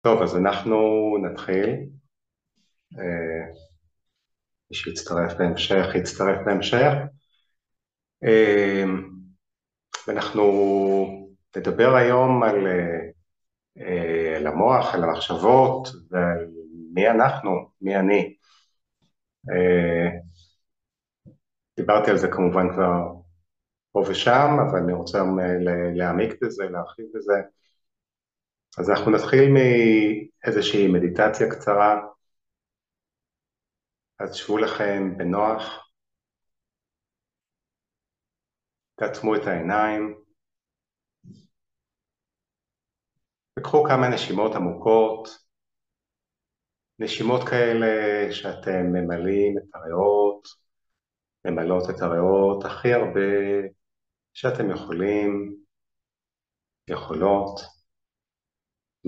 טוב, אז אנחנו נתחיל. אה, מי שיצטרף בהמשך, יצטרף בהמשך. אה, אנחנו נדבר היום על, אה, על המוח, על המחשבות ועל מי אנחנו, מי אני. דיברתי על זה כמובן כבר פה ושם, אבל אני רוצה להעמיק בזה, להרחיב בזה. אז אנחנו נתחיל מאיזושהי מדיטציה קצרה, אז שבו לכם בנוח, תעצמו את העיניים, וקחו כמה נשימות עמוקות, נשימות כאלה שאתם ממלאים את הריאות, ממלאות את הריאות הכי הרבה שאתם יכולים, יכולות.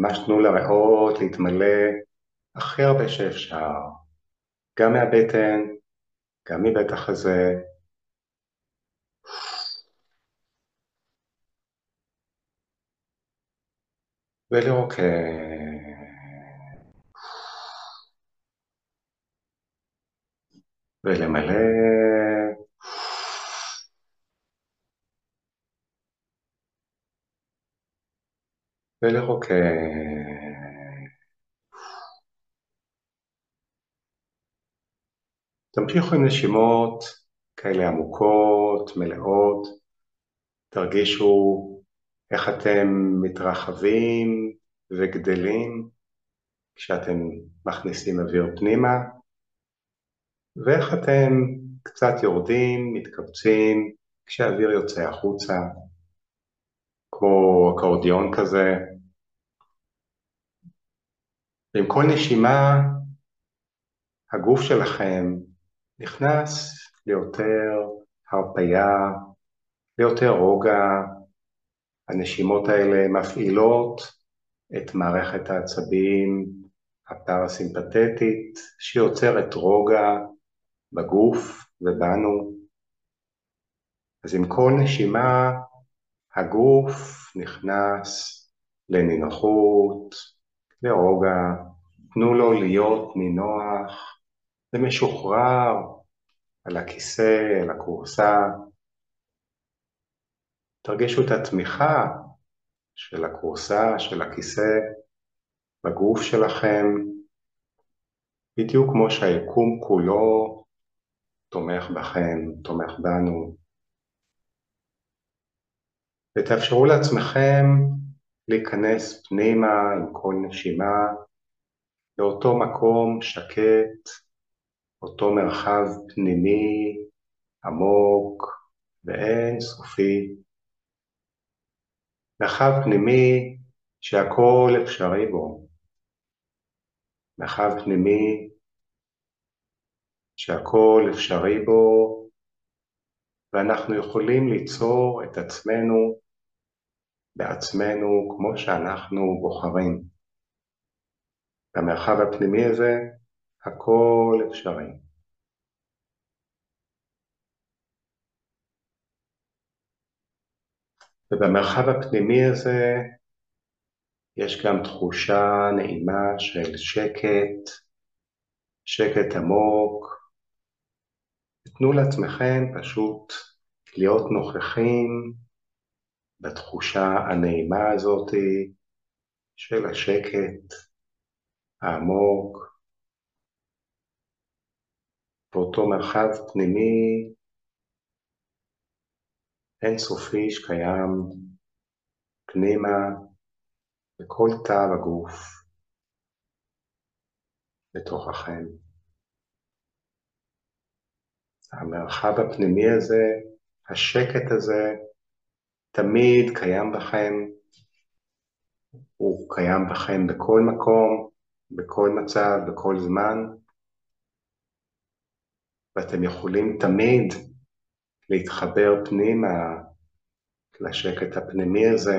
ממש תנו לריאות להתמלא הכי הרבה שאפשר, גם מהבטן, גם מבית החזה. ולרוקן. ולמלא. ולרוקן. תמשיכו עם נשימות כאלה עמוקות, מלאות, תרגישו איך אתם מתרחבים וגדלים כשאתם מכניסים אוויר פנימה, ואיך אתם קצת יורדים, מתכווצים, כשהאוויר יוצא החוצה, כמו אקורדיון כזה. ועם כל נשימה הגוף שלכם נכנס ליותר הרפייה, ליותר רוגע, הנשימות האלה מפעילות את מערכת העצבים הפרסימפטית שיוצרת רוגע בגוף ובנו. אז עם כל נשימה הגוף נכנס לנינוחות, לרוגע, תנו לו להיות נינוח ומשוחרר על הכיסא, על הכורסה. תרגישו את התמיכה של הכורסה, של הכיסא, בגוף שלכם, בדיוק כמו שהיקום כולו תומך בכם, תומך בנו. ותאפשרו לעצמכם להיכנס פנימה עם כל נשימה לאותו מקום שקט, אותו מרחב פנימי עמוק ואין סופי. מרחב פנימי שהכל אפשרי בו. מרחב פנימי שהכל אפשרי בו ואנחנו יכולים ליצור את עצמנו בעצמנו כמו שאנחנו בוחרים. במרחב הפנימי הזה הכל אפשרי. ובמרחב הפנימי הזה יש גם תחושה נעימה של שקט, שקט עמוק. תנו לעצמכם פשוט להיות נוכחים בתחושה הנעימה הזאת של השקט העמוק, באותו מרחב פנימי אינסופי שקיים פנימה בכל תא בגוף בתוככם. המרחב הפנימי הזה, השקט הזה, תמיד קיים בכם, הוא קיים בכם בכל מקום, בכל מצב, בכל זמן, ואתם יכולים תמיד להתחבר פנימה לשקט הפנימי הזה,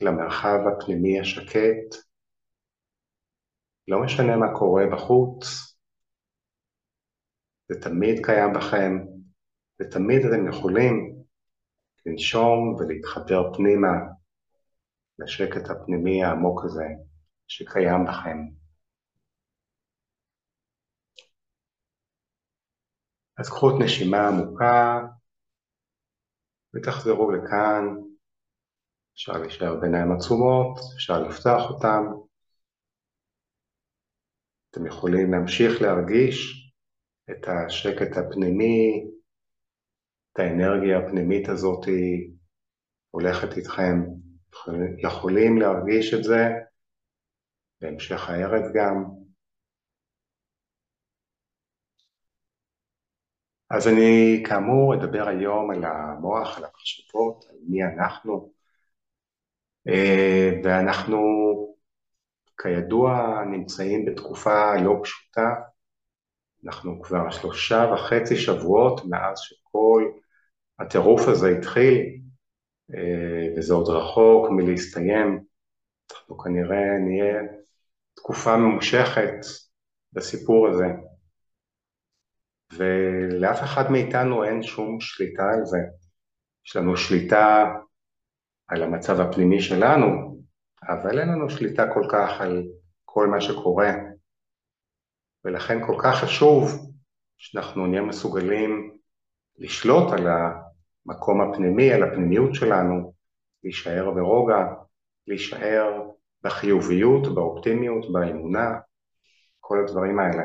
למרחב הפנימי השקט. לא משנה מה קורה בחוץ, זה תמיד קיים בכם, ותמיד אתם יכולים לנשום ולהתחבר פנימה לשקט הפנימי העמוק הזה שקיים בכם. אז קחו את נשימה עמוקה ותחזרו לכאן. אפשר להישאר בעיניים עצומות, אפשר לפתוח אותם. אתם יכולים להמשיך להרגיש את השקט הפנימי, את האנרגיה הפנימית הזאת הולכת איתכם. יכולים להרגיש את זה בהמשך הערב גם. אז אני כאמור אדבר היום על המוח, על המחשבות, על מי אנחנו, אה, ואנחנו כידוע נמצאים בתקופה לא פשוטה, אנחנו כבר שלושה וחצי שבועות מאז שכל הטירוף הזה התחיל, אה, וזה עוד רחוק מלהסתיים, אנחנו כנראה נהיה תקופה ממושכת בסיפור הזה, ולאף אחד מאיתנו אין שום שליטה על זה. יש לנו שליטה על המצב הפנימי שלנו, אבל אין לנו שליטה כל כך על כל מה שקורה, ולכן כל כך חשוב שאנחנו נהיה מסוגלים לשלוט על המקום הפנימי, על הפנימיות שלנו, להישאר ברוגע, להישאר בחיוביות, באופטימיות, באמונה, כל הדברים האלה.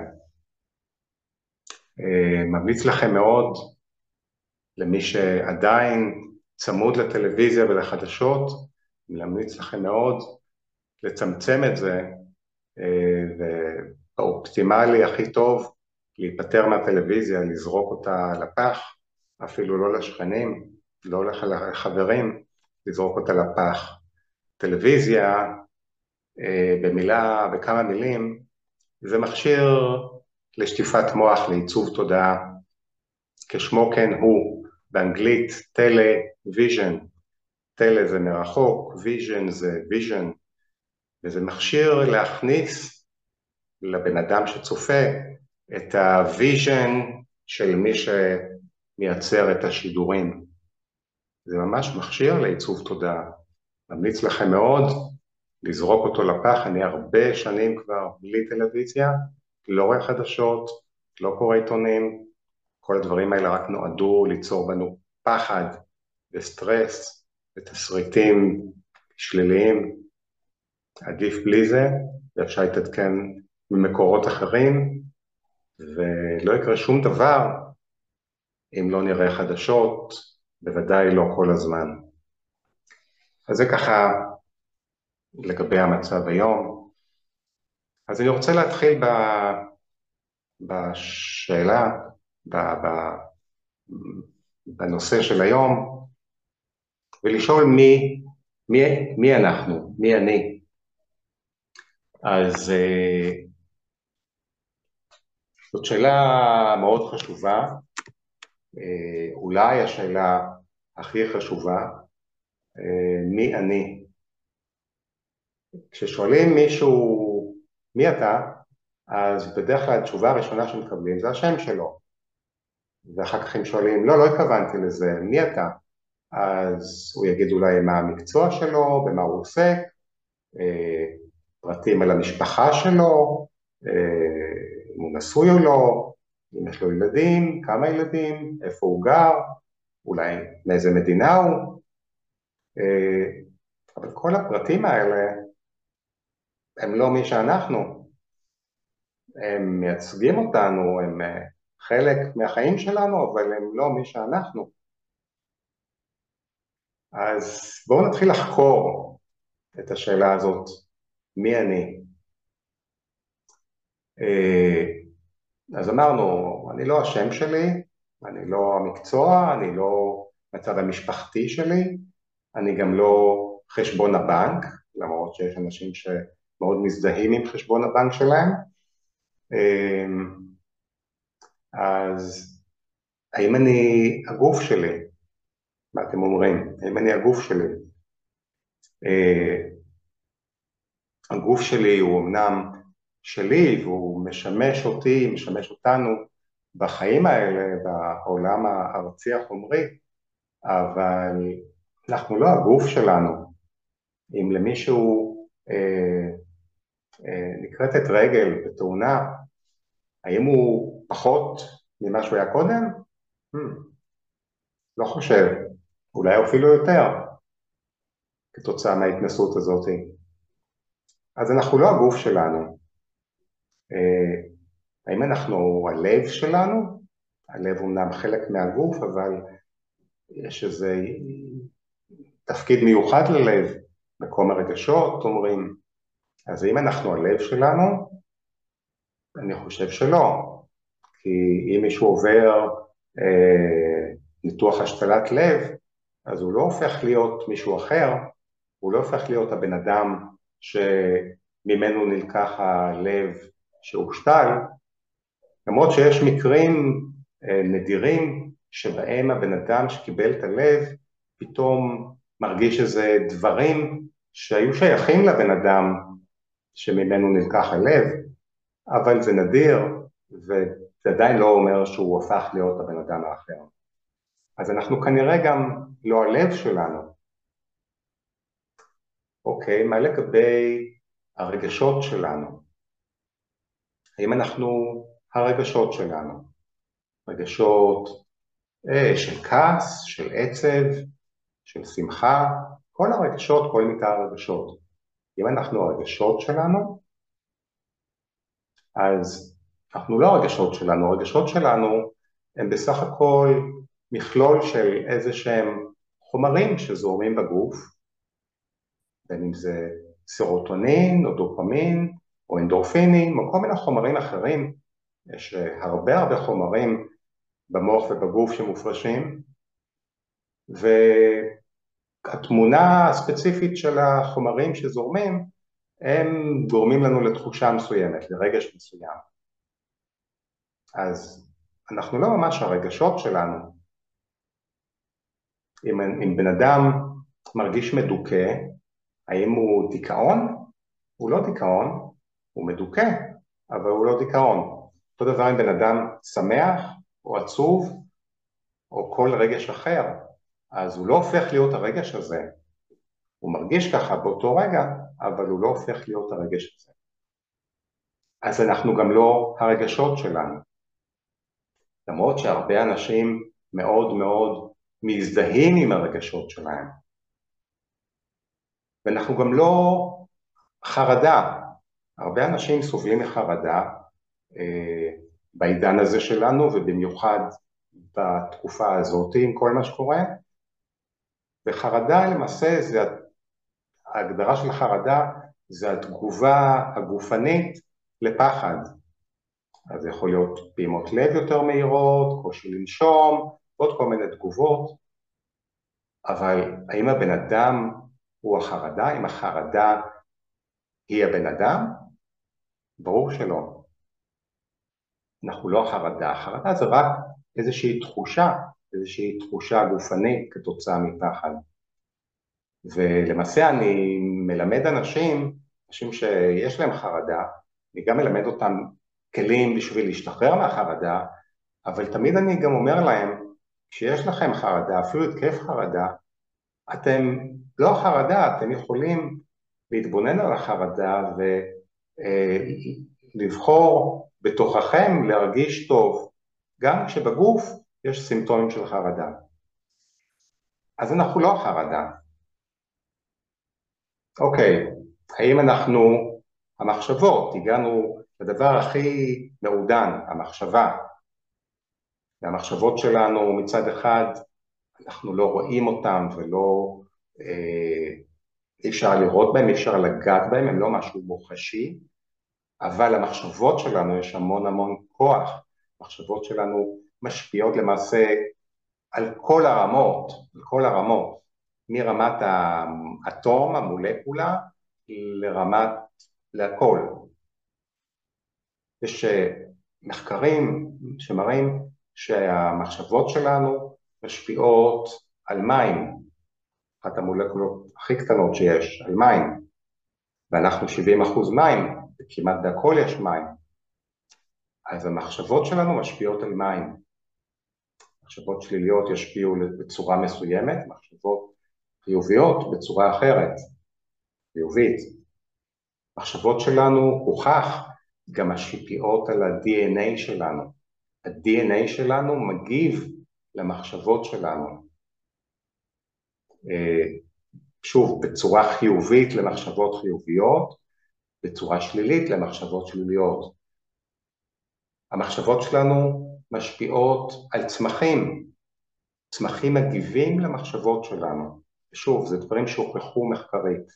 אה, ממליץ לכם מאוד, למי שעדיין צמוד לטלוויזיה ולחדשות, ממליץ לכם מאוד לצמצם את זה, אה, והאופטימלי הכי טוב, להיפטר מהטלוויזיה, לזרוק אותה לפח, אפילו לא לשכנים, לא לחברים, לזרוק אותה לפח. טלוויזיה, אה, במילה, בכמה מילים, זה מכשיר לשטיפת מוח, לעיצוב תודעה, כשמו כן הוא, באנגלית television, tele זה מרחוק, vision זה vision, וזה מכשיר להכניס לבן אדם שצופה את ה vision של מי שמייצר את השידורים. זה ממש מכשיר לעיצוב תודעה. ממליץ לכם מאוד לזרוק אותו לפח, אני הרבה שנים כבר בלי טלוויזיה, לא רואה חדשות, לא קורא עיתונים, כל הדברים האלה רק נועדו ליצור בנו פחד וסטרס ותסריטים שליליים. עדיף בלי זה, ואפשר להתעדכן ממקורות אחרים, ולא יקרה שום דבר אם לא נראה חדשות, בוודאי לא כל הזמן. אז זה ככה לגבי המצב היום. אז אני רוצה להתחיל ב... בשאלה, ב... ב... בנושא של היום, ולשאול מי, מי, מי אנחנו, מי אני. אז אה, זאת שאלה מאוד חשובה, אולי השאלה הכי חשובה, אה, מי אני. כששואלים מישהו מי אתה, אז בדרך כלל התשובה הראשונה שמקבלים זה השם שלו. ואחר כך הם שואלים, לא, לא התכוונתי לזה, מי אתה? אז הוא יגיד אולי מה המקצוע שלו, במה הוא עוסק, אה, פרטים על המשפחה שלו, אה, אם הוא נשוי או לא, אם יש לו ילדים, כמה ילדים, איפה הוא גר, אולי מאיזה מדינה הוא, אה, אבל כל הפרטים האלה הם לא מי שאנחנו, הם מייצגים אותנו, הם אה, חלק מהחיים שלנו, אבל הם לא מי שאנחנו. אז בואו נתחיל לחקור את השאלה הזאת, מי אני? אז אמרנו, אני לא השם שלי, אני לא המקצוע, אני לא הצד המשפחתי שלי, אני גם לא חשבון הבנק, למרות שיש אנשים שמאוד מזדהים עם חשבון הבנק שלהם. אמ, אז האם אני הגוף שלי? מה אתם אומרים? האם אני הגוף שלי? אה, הגוף שלי הוא אמנם שלי והוא משמש אותי, משמש אותנו בחיים האלה, בעולם הארצי החומרי, אבל אנחנו לא הגוף שלנו. אם למישהו אה, נכרתת רגל בתאונה, האם הוא פחות ממה שהוא היה קודם? Hmm, לא חושב, אולי אפילו יותר כתוצאה מההתנסות הזאת. אז אנחנו לא הגוף שלנו. האם אנחנו הלב שלנו? הלב אומנם חלק מהגוף, אבל יש איזה תפקיד מיוחד ללב, מקום הרגשות אומרים, אז אם אנחנו הלב שלנו, אני חושב שלא, כי אם מישהו עובר אה, ניתוח השתלת לב, אז הוא לא הופך להיות מישהו אחר, הוא לא הופך להיות הבן אדם שממנו נלקח הלב שהושתל, למרות שיש מקרים אה, נדירים שבהם הבן אדם שקיבל את הלב פתאום מרגיש איזה דברים שהיו שייכים לבן אדם שממנו נלקח הלב, אבל זה נדיר וזה עדיין לא אומר שהוא הפך להיות הבן אדם האחר. אז אנחנו כנראה גם לא הלב שלנו. אוקיי, מה לגבי הרגשות שלנו? האם אנחנו הרגשות שלנו? רגשות אה, של כעס, של עצב, של שמחה, כל הרגשות, כל מיטה הרגשות. אם אנחנו הרגשות שלנו, אז אנחנו לא הרגשות שלנו, הרגשות שלנו הם בסך הכל מכלול של איזה שהם חומרים שזורמים בגוף, בין אם זה סרוטונין או דופמין או אנדורפינים או כל מיני חומרים אחרים, יש הרבה הרבה חומרים במוח ובגוף שמופרשים, והתמונה הספציפית של החומרים שזורמים הם גורמים לנו לתחושה מסוימת, לרגש מסוים. אז אנחנו לא ממש הרגשות שלנו. אם, אם בן אדם מרגיש מדוכא, האם הוא דיכאון? הוא לא דיכאון, הוא מדוכא, אבל הוא לא דיכאון. אותו דבר אם בן אדם שמח או עצוב או כל רגש אחר, אז הוא לא הופך להיות הרגש הזה. הוא מרגיש ככה באותו רגע, אבל הוא לא הופך להיות הרגש הזה. אז אנחנו גם לא הרגשות שלנו. למרות שהרבה אנשים מאוד מאוד מזדהים עם הרגשות שלהם. ואנחנו גם לא חרדה. הרבה אנשים סובלים מחרדה אה, בעידן הזה שלנו, ובמיוחד בתקופה הזאת עם כל מה שקורה. וחרדה למעשה זה, ההגדרה של חרדה זה התגובה הגופנית לפחד. אז זה יכול להיות פעימות לב יותר מהירות, קושי לנשום, עוד כל מיני תגובות, אבל האם הבן אדם הוא החרדה? האם החרדה היא הבן אדם? ברור שלא. אנחנו לא החרדה, החרדה זה רק איזושהי תחושה, איזושהי תחושה גופנית כתוצאה מפחד. ולמעשה אני מלמד אנשים, אנשים שיש להם חרדה, אני גם מלמד אותם כלים בשביל להשתחרר מהחרדה, אבל תמיד אני גם אומר להם, כשיש לכם חרדה, אפילו התקף חרדה, אתם לא חרדה, אתם יכולים להתבונן על החרדה ולבחור אה, בתוככם להרגיש טוב, גם כשבגוף יש סימפטומים של חרדה. אז אנחנו לא חרדה. אוקיי, האם אנחנו המחשבות, הגענו לדבר הכי מעודן, המחשבה. והמחשבות שלנו מצד אחד אנחנו לא רואים אותן ולא אה, אי אפשר לראות בהן, אי אפשר לגעת בהן, הן לא משהו מוחשי, אבל המחשבות שלנו יש המון המון כוח, המחשבות שלנו משפיעות למעשה על כל הרמות, על כל הרמות, מרמת האטום, המולקולה, לרמת, להכל. יש מחקרים שמראים שהמחשבות שלנו משפיעות על מים, אחת המולקולות הכי קטנות שיש, על מים, ואנחנו 70 אחוז מים, וכמעט בהכל יש מים, אז המחשבות שלנו משפיעות על מים. מחשבות שליליות ישפיעו בצורה מסוימת, מחשבות חיוביות בצורה אחרת, חיובית. המחשבות שלנו הוכח גם משפיעות על ה-DNA שלנו. ה-DNA שלנו מגיב למחשבות שלנו. שוב, בצורה חיובית למחשבות חיוביות, בצורה שלילית למחשבות שליליות. המחשבות שלנו משפיעות על צמחים, צמחים מגיבים למחשבות שלנו. שוב, זה דברים שהוכחו מחקרית.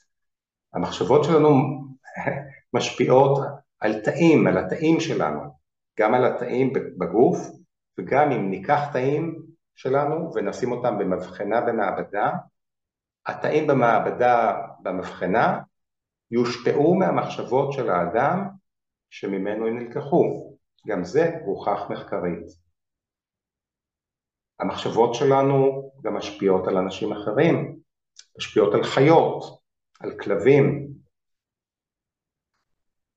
המחשבות שלנו משפיעות על תאים, על התאים שלנו, גם על התאים בגוף וגם אם ניקח תאים שלנו ונשים אותם במבחנה במעבדה, התאים במעבדה במבחנה יושפעו מהמחשבות של האדם שממנו הם נלקחו. גם זה הוכח מחקרית. המחשבות שלנו גם משפיעות על אנשים אחרים, משפיעות על חיות, על כלבים.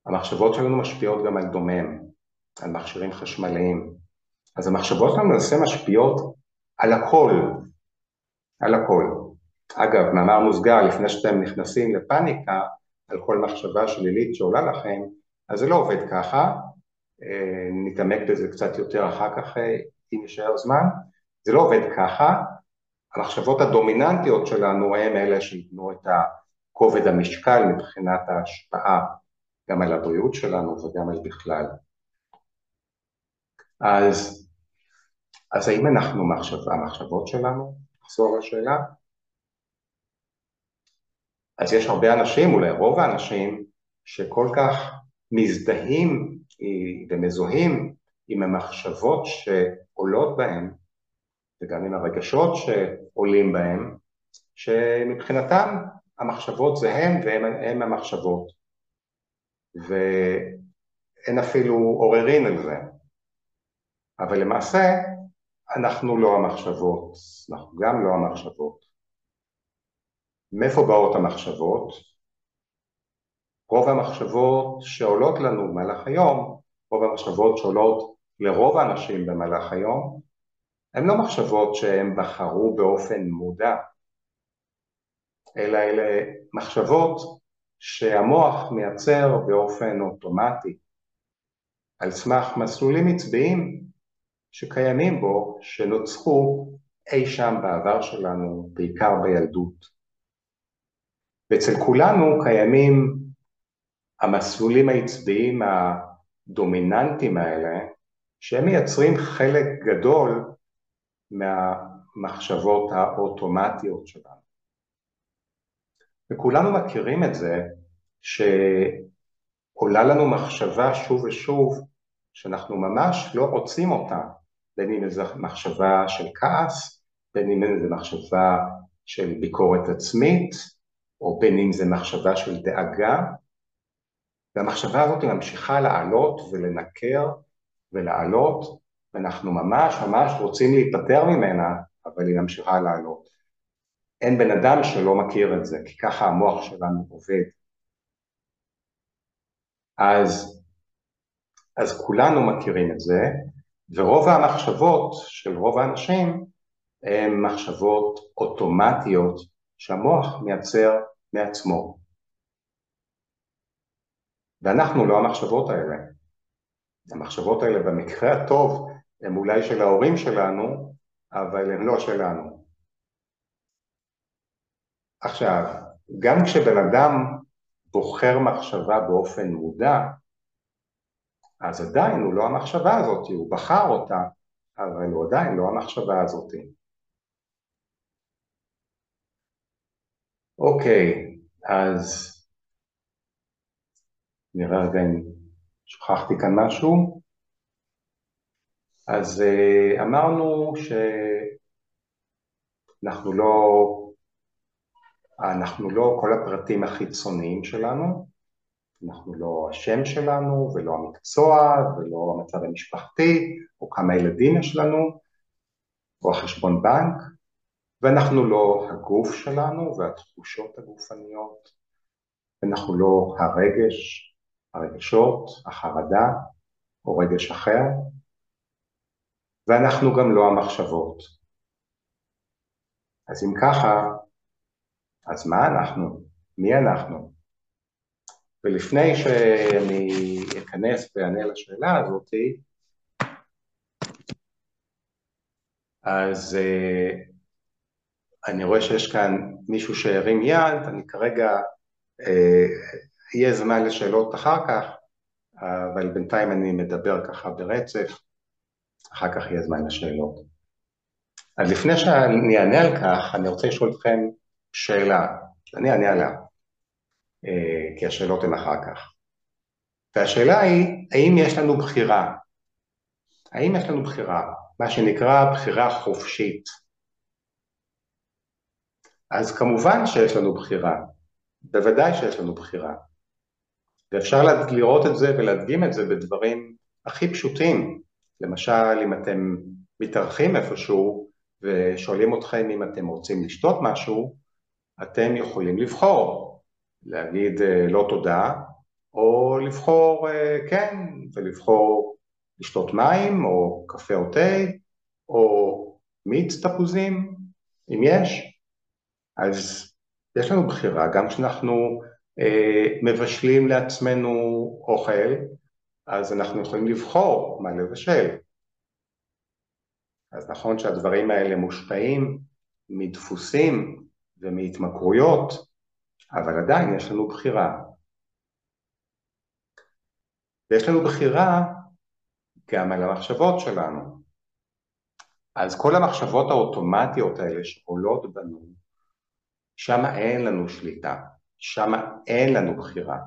המחשבות שלנו משפיעות גם על דומם, על מכשירים חשמליים. אז המחשבות שלנו למעשה משפיעות על הכל, על הכל. אגב, מאמר מוסגר, לפני שאתם נכנסים לפאניקה על כל מחשבה שלילית שעולה לכם, אז זה לא עובד ככה, אה, נתעמק בזה קצת יותר אחר כך אה, אם יישאר זמן, זה לא עובד ככה, המחשבות הדומיננטיות שלנו הם אלה שייתנו את כובד המשקל מבחינת ההשפעה גם על הבריאות שלנו וגם על בכלל. אז, אז האם אנחנו מחשב, המחשבות שלנו? נחזור לשאלה. אז יש הרבה אנשים, אולי רוב האנשים, שכל כך מזדהים ומזוהים עם המחשבות שעולות בהם וגם עם הרגשות שעולים בהם, שמבחינתם המחשבות זה הם והם הם המחשבות. ואין אפילו עוררין על זה. אבל למעשה אנחנו לא המחשבות, אנחנו גם לא המחשבות. מאיפה באות המחשבות? רוב המחשבות שעולות לנו במהלך היום, רוב המחשבות שעולות לרוב האנשים במהלך היום, הן לא מחשבות שהם בחרו באופן מודע, אלא אלה מחשבות שהמוח מייצר באופן אוטומטי על סמך מסלולים עצביים שקיימים בו, שנוצחו אי שם בעבר שלנו, בעיקר בילדות. ואצל כולנו קיימים המסלולים העצביים הדומיננטיים האלה, שהם מייצרים חלק גדול מהמחשבות האוטומטיות שלנו. וכולנו מכירים את זה שעולה לנו מחשבה שוב ושוב שאנחנו ממש לא רוצים אותה, בין אם זו מחשבה של כעס, בין אם זו מחשבה של ביקורת עצמית, או בין אם זו מחשבה של דאגה, והמחשבה הזאת ממשיכה לעלות ולנקר ולעלות, ואנחנו ממש ממש רוצים להיפטר ממנה, אבל היא ממשיכה לעלות. אין בן אדם שלא מכיר את זה, כי ככה המוח שלנו עובד. אז, אז כולנו מכירים את זה, ורוב המחשבות של רוב האנשים הן מחשבות אוטומטיות שהמוח מייצר מעצמו. ואנחנו לא המחשבות האלה. המחשבות האלה במקרה הטוב הן אולי של ההורים שלנו, אבל הן לא שלנו. עכשיו, גם כשבן אדם בוחר מחשבה באופן מודע, אז עדיין הוא לא המחשבה הזאת, הוא בחר אותה, אבל הוא עדיין לא המחשבה הזאת. אוקיי, אז נראה רגע אם שכחתי כאן משהו. אז אה, אמרנו שאנחנו לא אנחנו לא כל הפרטים החיצוניים שלנו, אנחנו לא השם שלנו ולא המקצוע ולא המצב המשפחתי או כמה ילדים יש לנו או החשבון בנק ואנחנו לא הגוף שלנו והתחושות הגופניות ואנחנו לא הרגש, הרגשות, החרדה או רגש אחר ואנחנו גם לא המחשבות. אז אם ככה, אז מה אנחנו? מי אנחנו? ולפני שאני אכנס ואענה לשאלה הזאתי, אז uh, אני רואה שיש כאן מישהו שהרים יד, אני כרגע, uh, יהיה זמן לשאלות אחר כך, אבל בינתיים אני מדבר ככה ברצף, אחר כך יהיה זמן לשאלות. אז לפני שאני אענה על כך, אני רוצה לשאול אתכם שאלה, אני אענה עליה, uh, כי השאלות הן אחר כך. והשאלה היא, האם יש לנו בחירה? האם יש לנו בחירה? מה שנקרא בחירה חופשית. אז כמובן שיש לנו בחירה, בוודאי שיש לנו בחירה. ואפשר לראות את זה ולהדגים את זה בדברים הכי פשוטים. למשל, אם אתם מתארחים איפשהו ושואלים אתכם אם אתם רוצים לשתות משהו, אתם יכולים לבחור, להגיד אה, לא תודה, או לבחור אה, כן, ולבחור לשתות מים או קפה או תה או מיץ תפוזים, אם יש. אז יש לנו בחירה, גם כשאנחנו אה, מבשלים לעצמנו אוכל, אז אנחנו יכולים לבחור מה לבשל. אז נכון שהדברים האלה מושפעים מדפוסים ומהתמכרויות, אבל עדיין יש לנו בחירה. ויש לנו בחירה גם על המחשבות שלנו. אז כל המחשבות האוטומטיות האלה שעולות בנו, שם אין לנו שליטה, שם אין לנו בחירה.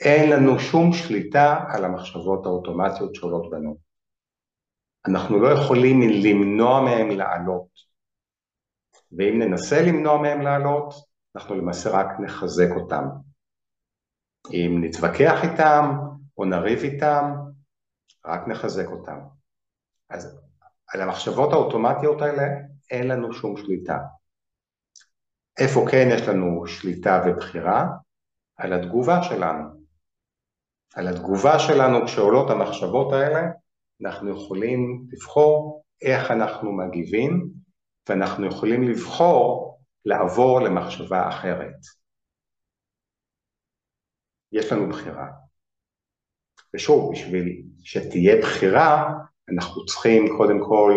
אין לנו שום שליטה על המחשבות האוטומטיות שעולות בנו. אנחנו לא יכולים למנוע מהם לעלות. ואם ננסה למנוע מהם לעלות, אנחנו למעשה רק נחזק אותם. אם נתווכח איתם או נריב איתם, רק נחזק אותם. אז על המחשבות האוטומטיות האלה אין לנו שום שליטה. איפה כן יש לנו שליטה ובחירה? על התגובה שלנו. על התגובה שלנו כשעולות המחשבות האלה, אנחנו יכולים לבחור איך אנחנו מגיבים, ואנחנו יכולים לבחור לעבור למחשבה אחרת. יש לנו בחירה. ושוב, בשביל שתהיה בחירה, אנחנו צריכים קודם כל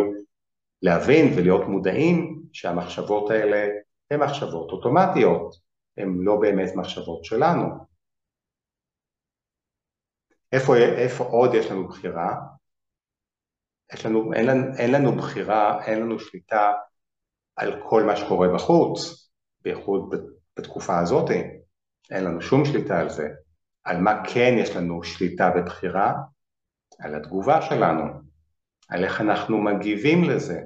להבין ולהיות מודעים שהמחשבות האלה הן מחשבות אוטומטיות, הן לא באמת מחשבות שלנו. איפה, איפה עוד יש לנו בחירה? יש לנו, אין, לנו, אין לנו בחירה, אין לנו שליטה על כל מה שקורה בחוץ, בייחוד בתקופה הזאת, אין לנו שום שליטה על זה. על מה כן יש לנו שליטה ובחירה? על התגובה שלנו, על איך אנחנו מגיבים לזה,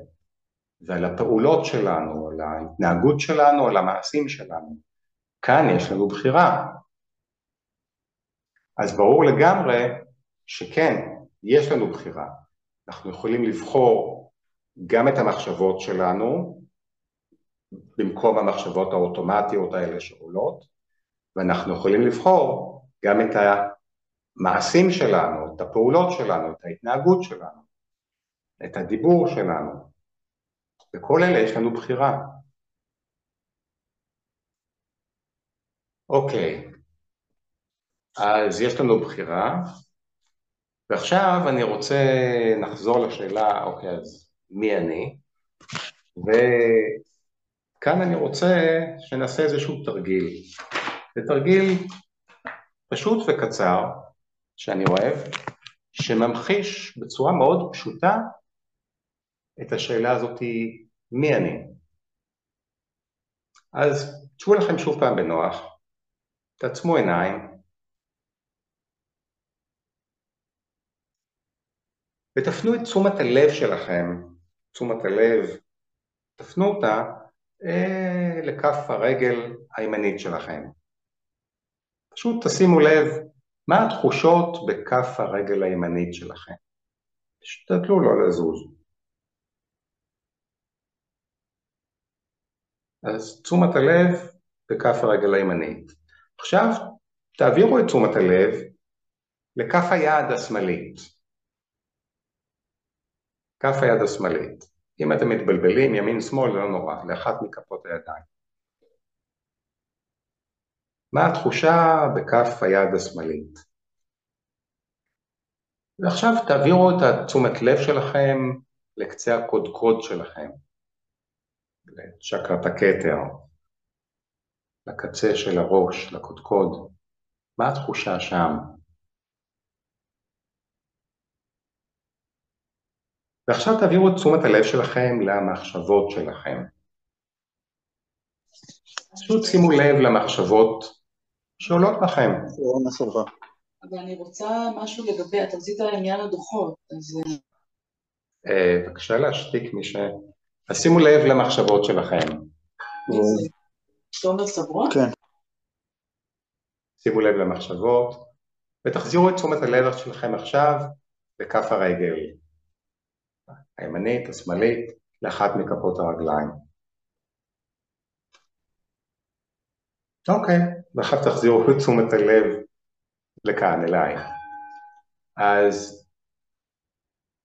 ועל הפעולות שלנו, על ההתנהגות שלנו, על המעשים שלנו. כאן יש לנו בחירה. אז ברור לגמרי שכן, יש לנו בחירה. אנחנו יכולים לבחור גם את המחשבות שלנו, במקום המחשבות האוטומטיות האלה שעולות, ואנחנו יכולים לבחור גם את המעשים שלנו, את הפעולות שלנו, את ההתנהגות שלנו, את הדיבור שלנו. בכל אלה יש לנו בחירה. אוקיי, אז יש לנו בחירה, ועכשיו אני רוצה, נחזור לשאלה, אוקיי, אז מי אני? וכאן אני רוצה שנעשה איזשהו תרגיל. זה תרגיל פשוט וקצר, שאני אוהב, שממחיש בצורה מאוד פשוטה את השאלה הזאת, מי אני? אז תשבו לכם שוב פעם בנוח, תעצמו עיניים, ותפנו את תשומת הלב שלכם, תשומת הלב, תפנו אותה אה, לכף הרגל הימנית שלכם. פשוט תשימו לב מה התחושות בכף הרגל הימנית שלכם. תשתדלו לא לזוז. אז תשומת הלב בכף הרגל הימנית. עכשיו תעבירו את תשומת הלב לכף היד השמאלית. כף היד השמאלית. אם אתם מתבלבלים ימין שמאל זה לא נורא, לאחת מכפות הידיים. מה התחושה בכף היד השמאלית. ועכשיו תעבירו את תשומת לב שלכם לקצה הקודקוד שלכם, לצ'קרת הכתר, לקצה של הראש, לקודקוד. מה התחושה שם? ועכשיו תעבירו את תשומת הלב שלכם למחשבות שלכם. פשוט שימו לב למחשבות שעולות לכם. אבל אני רוצה משהו לגבי, אתה רצית עניין הדוחות, אז... אה, בבקשה להשתיק מי ש... אז שימו לב למחשבות שלכם. תומר סברון? כן. שימו לב למחשבות, ותחזירו את תשומת הלב שלכם עכשיו לכף הרגל. הימנית, השמאלית, לאחת מכפות הרגליים. אוקיי, ועכשיו תחזירו את תשומת הלב לכאן, אליי. אז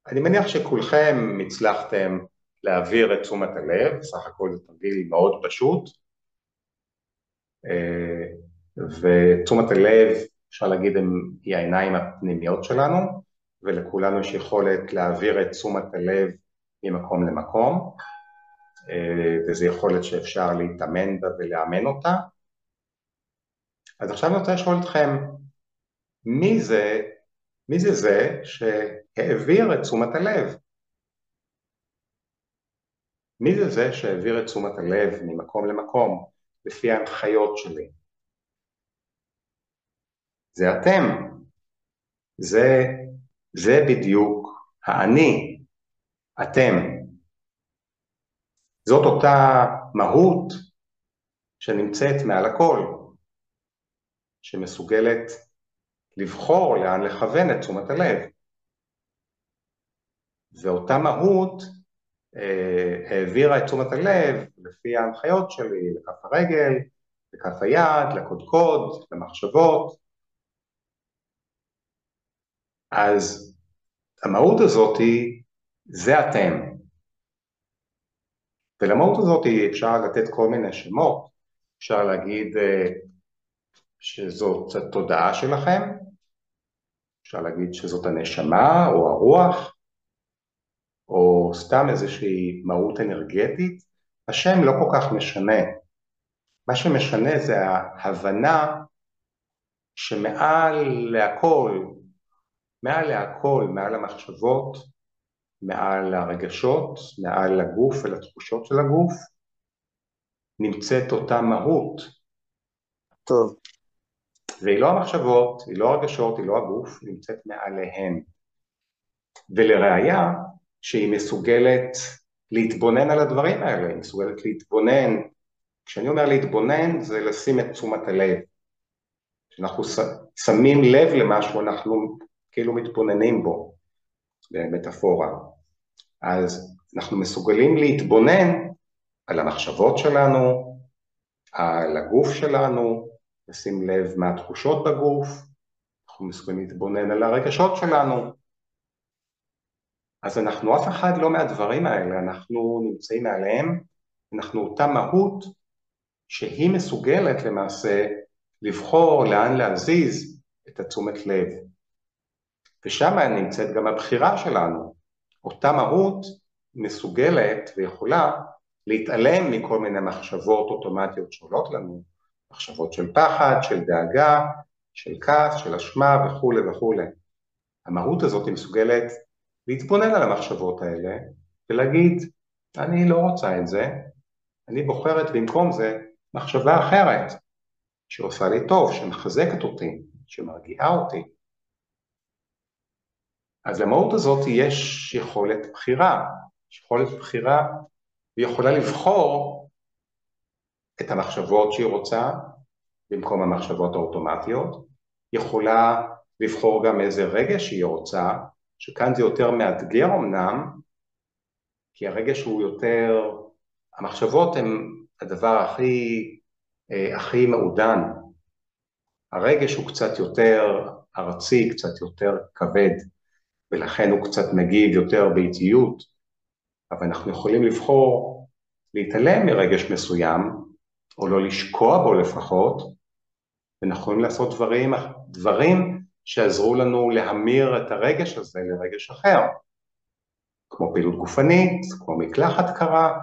אני מניח שכולכם הצלחתם להעביר את תשומת הלב, סך הכל זה תרגיל מאוד פשוט, אה, ותשומת הלב, אפשר להגיד, היא העיניים הפנימיות שלנו, ולכולנו יש יכולת להעביר את תשומת הלב ממקום למקום, אה, וזו יכולת שאפשר להתאמן בה ולאמן אותה. אז עכשיו אני רוצה לשאול אתכם, מי זה, מי זה זה שהעביר את תשומת הלב? מי זה זה שהעביר את תשומת הלב ממקום למקום לפי ההנחיות שלי? זה אתם. זה, זה בדיוק האני, אתם. זאת אותה מהות שנמצאת מעל הכל, שמסוגלת לבחור לאן לכוון את תשומת הלב. ואותה מהות העבירה את תשומת הלב לפי ההנחיות שלי לכף הרגל, לכף היד, לקודקוד, למחשבות. אז המהות הזאת היא, זה אתם. ולמהות הזאת אפשר לתת כל מיני שמות, אפשר להגיד אה, שזאת התודעה שלכם, אפשר להגיד שזאת הנשמה או הרוח, או סתם איזושהי מהות אנרגטית, השם לא כל כך משנה. מה שמשנה זה ההבנה שמעל להכל, מעל להכל, מעל המחשבות, מעל הרגשות, מעל הגוף ולתחושות של הגוף, נמצאת אותה מהות. טוב. והיא לא המחשבות, היא לא הרגשות, היא לא הגוף, היא נמצאת מעליהן. ולראיה, שהיא מסוגלת להתבונן על הדברים האלה, היא מסוגלת להתבונן, כשאני אומר להתבונן זה לשים את תשומת הלב, כשאנחנו שמים לב למשהו אנחנו כאילו מתבוננים בו, במטאפורה, אז אנחנו מסוגלים להתבונן על המחשבות שלנו, על הגוף שלנו, לשים לב מה התחושות בגוף, אנחנו מסוגלים להתבונן על הרגשות שלנו, אז אנחנו אף אחד לא מהדברים האלה, אנחנו נמצאים מעליהם, אנחנו אותה מהות שהיא מסוגלת למעשה לבחור לאן להזיז את התשומת לב. ושם נמצאת גם הבחירה שלנו. אותה מהות מסוגלת ויכולה להתעלם מכל מיני מחשבות אוטומטיות שעולות לנו, מחשבות של פחד, של דאגה, של כעס, של אשמה וכולי וכולי. המהות הזאת היא מסוגלת להתבונן על המחשבות האלה ולהגיד, אני לא רוצה את זה, אני בוחרת במקום זה מחשבה אחרת, שעושה לי טוב, שמחזקת אותי, שמרגיעה אותי. אז למהות הזאת יש יכולת בחירה, יש יכולת בחירה, והיא יכולה לבחור את המחשבות שהיא רוצה במקום המחשבות האוטומטיות, יכולה לבחור גם איזה רגש שהיא רוצה, שכאן זה יותר מאתגר אמנם, כי הרגש הוא יותר, המחשבות הן הדבר הכי, אה, הכי מעודן. הרגש הוא קצת יותר ארצי, קצת יותר כבד, ולכן הוא קצת מגיב יותר באיטיות, אבל אנחנו יכולים לבחור להתעלם מרגש מסוים, או לא לשקוע בו לפחות, ואנחנו יכולים לעשות דברים, דברים שעזרו לנו להמיר את הרגש הזה לרגש אחר, כמו פעילות גופנית, כמו מקלחת קרה,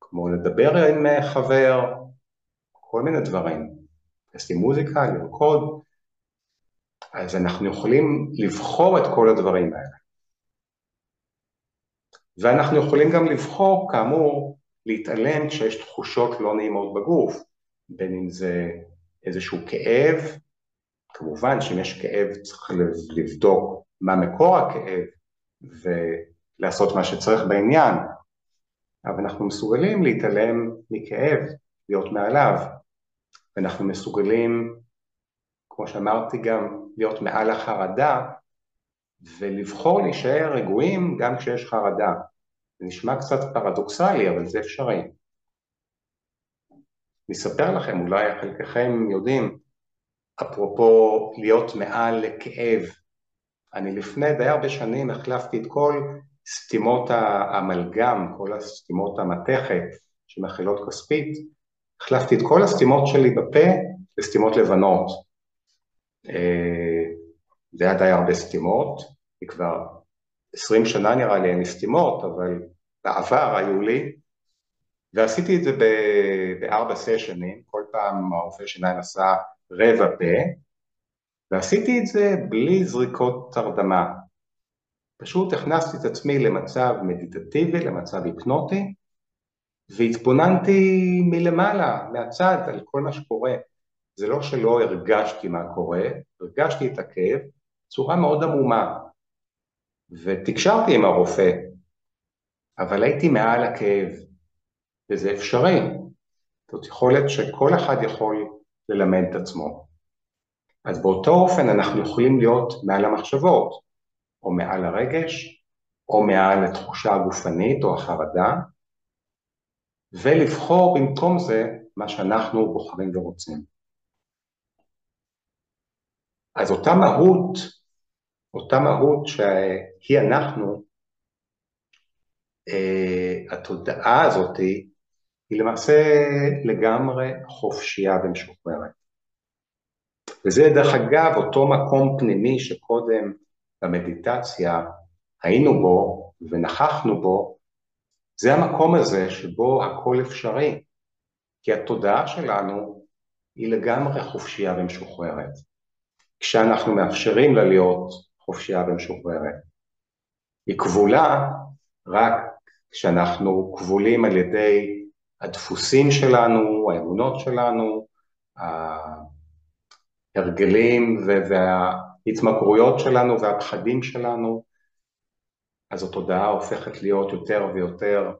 כמו לדבר עם חבר, כל מיני דברים, לשים מוזיקה, לרקוד, אז אנחנו יכולים לבחור את כל הדברים האלה. ואנחנו יכולים גם לבחור, כאמור, להתעלם כשיש תחושות לא נעימות בגוף, בין אם זה איזשהו כאב, כמובן שאם יש כאב צריך לבדוק מה מקור הכאב ולעשות מה שצריך בעניין, אבל אנחנו מסוגלים להתעלם מכאב, להיות מעליו, ואנחנו מסוגלים, כמו שאמרתי גם, להיות מעל החרדה ולבחור להישאר רגועים גם כשיש חרדה. זה נשמע קצת פרדוקסלי, אבל זה אפשרי. אני אספר לכם, אולי חלקכם יודעים, אפרופו להיות מעל לכאב, אני לפני די הרבה שנים החלפתי את כל סתימות האמלגם, כל הסתימות המתכת שמכילות כספית, החלפתי את כל הסתימות שלי בפה לסתימות לבנות. אה, זה היה די הרבה סתימות, כי כבר עשרים שנה נראה לי אין לי סתימות, אבל בעבר היו לי, ועשיתי את זה בארבע סשנים, כל פעם הרופא שיניים עשה רבע פה, ועשיתי את זה בלי זריקות הרדמה. פשוט הכנסתי את עצמי למצב מדיטטיבי, למצב היפנוטי, והתבוננתי מלמעלה, מהצד, על כל מה שקורה. זה לא שלא הרגשתי מה קורה, הרגשתי את הכאב בצורה מאוד עמומה, ותקשרתי עם הרופא, אבל הייתי מעל הכאב, וזה אפשרי. זאת יכולת שכל אחד יכול ללמד את עצמו. אז באותו אופן אנחנו יכולים להיות מעל המחשבות, או מעל הרגש, או מעל התחושה הגופנית או החרדה, ולבחור במקום זה מה שאנחנו בוחרים ורוצים. אז אותה מהות, אותה מהות שהיא אנחנו, אה, התודעה הזאת היא למעשה לגמרי חופשייה ומשוחררת. וזה דרך אגב אותו מקום פנימי שקודם במדיטציה היינו בו ונכחנו בו, זה המקום הזה שבו הכל אפשרי, כי התודעה שלנו היא לגמרי חופשייה ומשוחררת, כשאנחנו מאפשרים לה להיות חופשייה ומשוחררת. היא כבולה רק כשאנחנו כבולים על ידי הדפוסים שלנו, האמונות שלנו, ההרגלים וההתמכרויות שלנו והפחדים שלנו, אז התודעה הופכת להיות יותר ויותר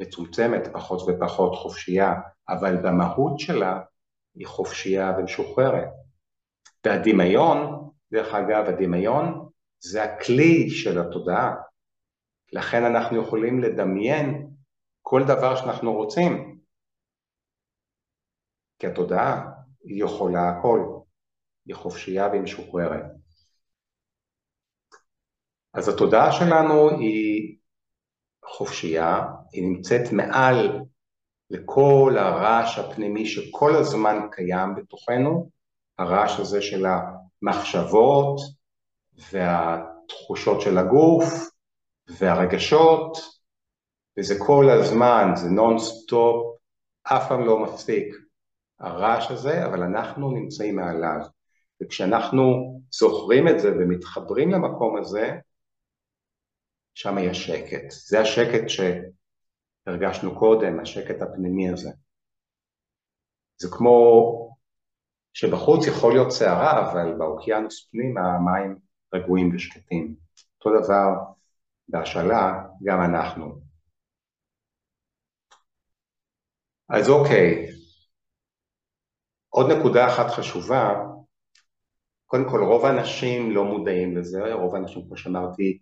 מצומצמת, פחות ופחות חופשייה, אבל במהות שלה היא חופשייה ומשוחררת. והדמיון, דרך אגב, הדמיון זה הכלי של התודעה. לכן אנחנו יכולים לדמיין כל דבר שאנחנו רוצים, כי התודעה היא יכולה הכל, היא חופשייה והיא משוחררת. אז התודעה שלנו היא חופשייה, היא נמצאת מעל לכל הרעש הפנימי שכל הזמן קיים בתוכנו, הרעש הזה של המחשבות והתחושות של הגוף והרגשות, וזה כל הזמן, זה נונסטופ, אף פעם לא מפסיק הרעש הזה, אבל אנחנו נמצאים מעליו. וכשאנחנו זוכרים את זה ומתחברים למקום הזה, שם יש שקט. זה השקט שהרגשנו קודם, השקט הפנימי הזה. זה כמו שבחוץ יכול להיות סערה, אבל באוקיינוס פנימה המים רגועים ושקטים. אותו דבר בהשאלה, גם אנחנו. אז אוקיי, עוד נקודה אחת חשובה, קודם כל רוב האנשים לא מודעים לזה, רוב האנשים כמו שאמרתי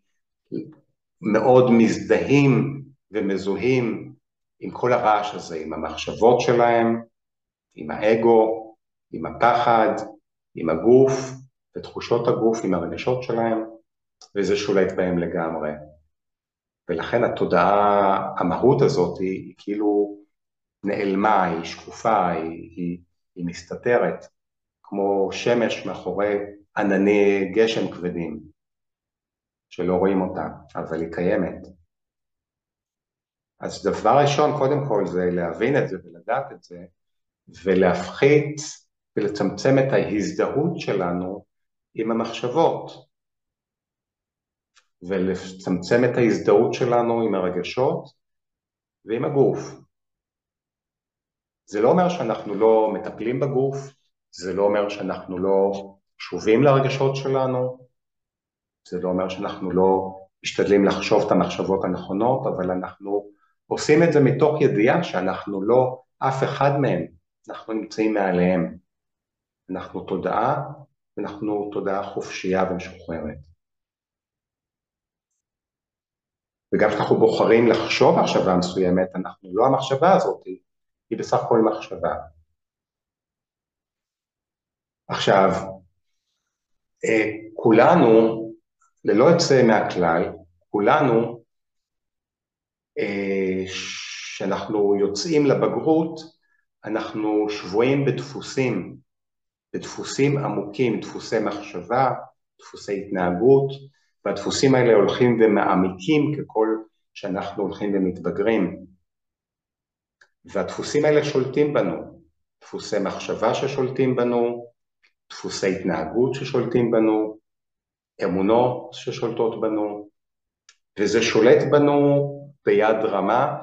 מאוד מזדהים ומזוהים עם כל הרעש הזה, עם המחשבות שלהם, עם האגו, עם הפחד, עם הגוף ותחושות הגוף, עם הרגשות שלהם, וזה שולט בהם לגמרי. ולכן התודעה, המהות הזאת היא, כאילו נעלמה, היא שקופה, היא, היא, היא מסתתרת, כמו שמש מאחורי ענני גשם כבדים, שלא רואים אותה, אבל היא קיימת. אז דבר ראשון, קודם כל, זה להבין את זה ולדעת את זה, ולהפחית ולצמצם את ההזדהות שלנו עם המחשבות, ולצמצם את ההזדהות שלנו עם הרגשות ועם הגוף. זה לא אומר שאנחנו לא מטפלים בגוף, זה לא אומר שאנחנו לא קשובים לרגשות שלנו, זה לא אומר שאנחנו לא משתדלים לחשוב את המחשבות הנכונות, אבל אנחנו עושים את זה מתוך ידיעה שאנחנו לא אף אחד מהם, אנחנו נמצאים מעליהם. אנחנו תודעה, ואנחנו תודעה חופשייה ומשוחררת. וגם כשאנחנו בוחרים לחשוב מחשבה מסוימת, אנחנו לא המחשבה הזאת, היא בסך הכל מחשבה. עכשיו, אה, כולנו, ללא יוצא מהכלל, כולנו, כשאנחנו אה, יוצאים לבגרות, אנחנו שבויים בדפוסים, בדפוסים עמוקים, דפוסי מחשבה, דפוסי התנהגות, והדפוסים האלה הולכים ומעמיקים ככל שאנחנו הולכים ומתבגרים. והדפוסים האלה שולטים בנו, דפוסי מחשבה ששולטים בנו, דפוסי התנהגות ששולטים בנו, אמונות ששולטות בנו, וזה שולט בנו ביד רמה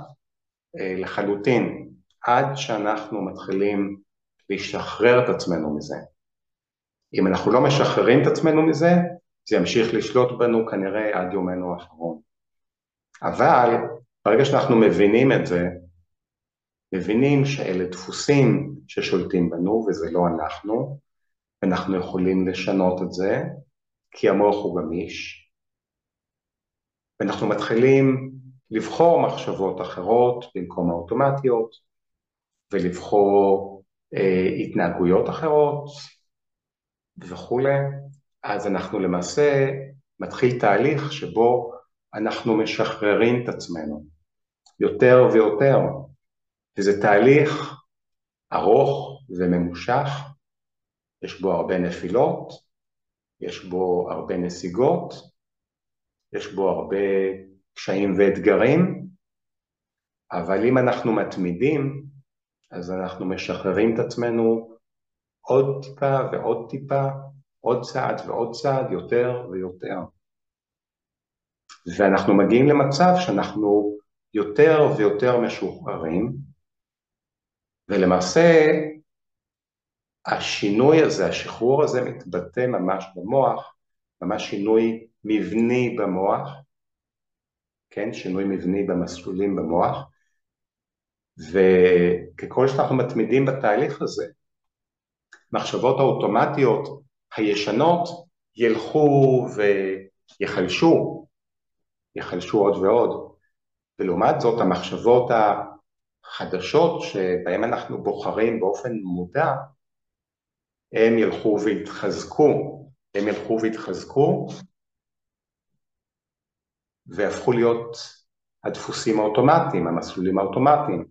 אה, לחלוטין, עד שאנחנו מתחילים לשחרר את עצמנו מזה. אם אנחנו לא משחררים את עצמנו מזה, זה ימשיך לשלוט בנו כנראה עד יומנו האחרון. אבל ברגע שאנחנו מבינים את זה, מבינים שאלה דפוסים ששולטים בנו וזה לא אנחנו, אנחנו יכולים לשנות את זה, כי המוח הוא גמיש, ואנחנו מתחילים לבחור מחשבות אחרות במקום האוטומטיות, ולבחור אה, התנהגויות אחרות וכולי, אז אנחנו למעשה מתחיל תהליך שבו אנחנו משחררים את עצמנו יותר ויותר, וזה תהליך ארוך וממושך, יש בו הרבה נפילות, יש בו הרבה נסיגות, יש בו הרבה קשיים ואתגרים, אבל אם אנחנו מתמידים, אז אנחנו משחררים את עצמנו עוד טיפה ועוד טיפה, עוד צעד ועוד צעד, יותר ויותר. ואנחנו מגיעים למצב שאנחנו יותר ויותר משוחררים, ולמעשה השינוי הזה, השחרור הזה מתבטא ממש במוח, ממש שינוי מבני במוח, כן, שינוי מבני במסלולים במוח, וככל שאנחנו מתמידים בתהליך הזה, מחשבות האוטומטיות הישנות ילכו ויחלשו, יחלשו עוד ועוד, ולעומת זאת המחשבות החדשות שבהן אנחנו בוחרים באופן מודע, הם ילכו ויתחזקו, הם ילכו ויתחזקו והפכו להיות הדפוסים האוטומטיים, המסלולים האוטומטיים.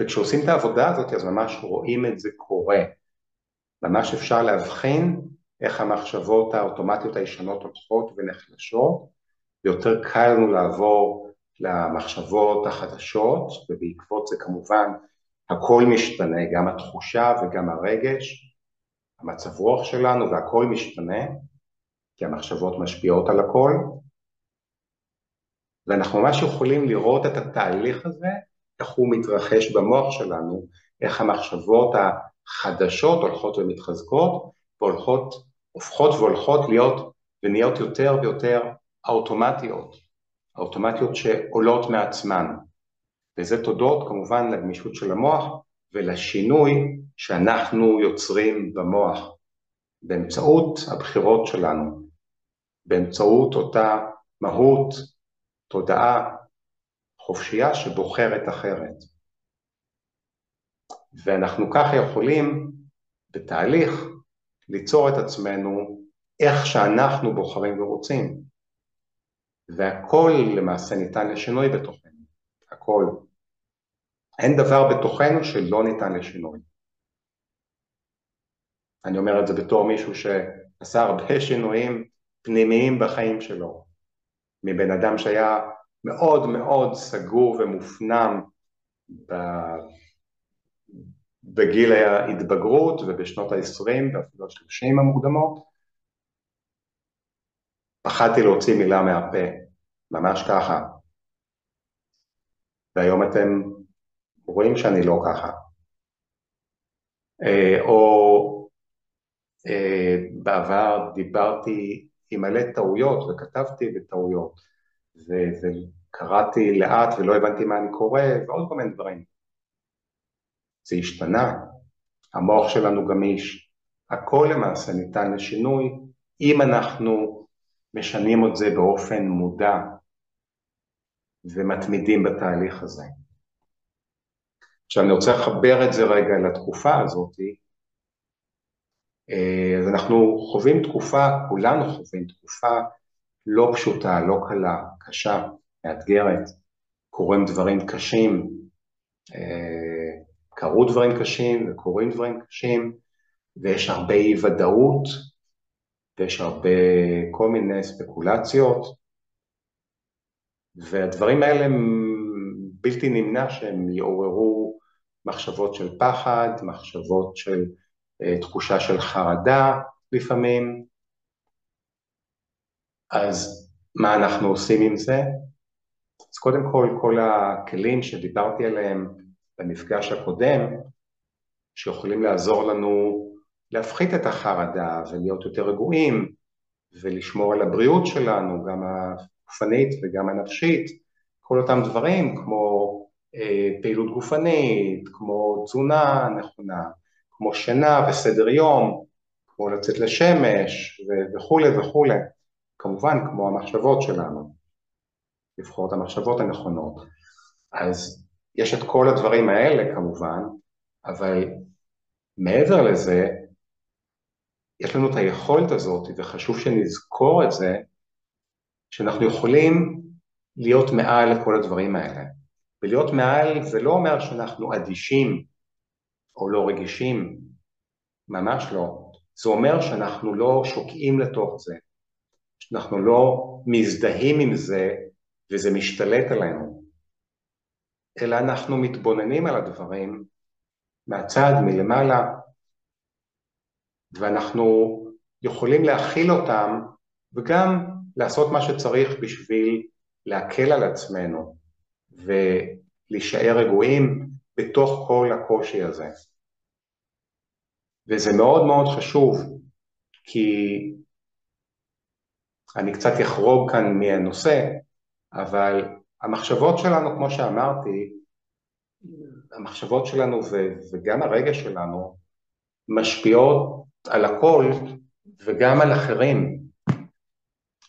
וכשעושים את העבודה הזאת אז ממש רואים את זה קורה. ממש אפשר להבחין איך המחשבות האוטומטיות הישנות הולכות ונחלשות, ויותר קל לנו לעבור למחשבות החדשות, ובעקבות זה כמובן הכל משתנה, גם התחושה וגם הרגש, המצב רוח שלנו והכל משתנה, כי המחשבות משפיעות על הכל, ואנחנו ממש יכולים לראות את התהליך הזה, איך הוא מתרחש במוח שלנו, איך המחשבות החדשות הולכות ומתחזקות, והולכות, הופכות והולכות להיות ונהיות יותר ויותר האוטומטיות, האוטומטיות שעולות מעצמן. וזה תודות כמובן לגמישות של המוח ולשינוי שאנחנו יוצרים במוח באמצעות הבחירות שלנו, באמצעות אותה מהות, תודעה חופשייה שבוחרת אחרת. ואנחנו ככה יכולים בתהליך ליצור את עצמנו איך שאנחנו בוחרים ורוצים. והכל למעשה ניתן לשינוי בתוכנו, הכל. אין דבר בתוכנו שלא ניתן לשינוי. אני אומר את זה בתור מישהו שעשה הרבה שינויים פנימיים בחיים שלו, מבן אדם שהיה מאוד מאוד סגור ומופנם בגיל ההתבגרות ובשנות ה-20 ואפילו ה-30 המוקדמות, פחדתי להוציא מילה מהפה, ממש ככה. והיום אתם רואים שאני לא ככה. אה, או אה, בעבר דיברתי עם מלא טעויות וכתבתי בטעויות, וקראתי לאט ולא הבנתי מה אני קורא ועוד כל מיני דברים. זה השתנה, המוח שלנו גמיש, הכל למעשה ניתן לשינוי אם אנחנו משנים את זה באופן מודע ומתמידים בתהליך הזה. עכשיו אני רוצה לחבר את זה רגע לתקופה הזאת, אה, אז אנחנו חווים תקופה, כולנו חווים תקופה לא פשוטה, לא קלה, קשה, מאתגרת, קורים דברים קשים, אה, קרו דברים קשים וקורים דברים קשים, ויש הרבה אי ודאות, ויש הרבה כל מיני ספקולציות, והדברים האלה בלתי נמנע שהם יעוררו מחשבות של פחד, מחשבות של uh, תחושה של חרדה לפעמים. אז מה אנחנו עושים עם זה? אז קודם כל, כל הכלים שדיברתי עליהם במפגש הקודם, שיכולים לעזור לנו להפחית את החרדה ולהיות יותר רגועים ולשמור על הבריאות שלנו, גם הגופנית וגם הנפשית, כל אותם דברים כמו אה, פעילות גופנית, כמו תזונה נכונה, כמו שינה וסדר יום, כמו לצאת לשמש וכולי וכולי, כמובן כמו המחשבות שלנו, לבחור את המחשבות הנכונות. אז יש את כל הדברים האלה כמובן, אבל מעבר לזה, יש לנו את היכולת הזאת, וחשוב שנזכור את זה, שאנחנו יכולים להיות מעל לכל הדברים האלה. ולהיות מעל זה לא אומר שאנחנו אדישים או לא רגישים, ממש לא. זה אומר שאנחנו לא שוקעים לתוך זה, שאנחנו לא מזדהים עם זה וזה משתלט עלינו, אלא אנחנו מתבוננים על הדברים מהצד, מלמעלה, ואנחנו יכולים להכיל אותם וגם לעשות מה שצריך בשביל להקל על עצמנו ולהישאר רגועים בתוך כל הקושי הזה. וזה מאוד מאוד חשוב, כי אני קצת אחרוג כאן מהנושא, אבל המחשבות שלנו, כמו שאמרתי, המחשבות שלנו וגם הרגש שלנו משפיעות על הכל וגם על אחרים.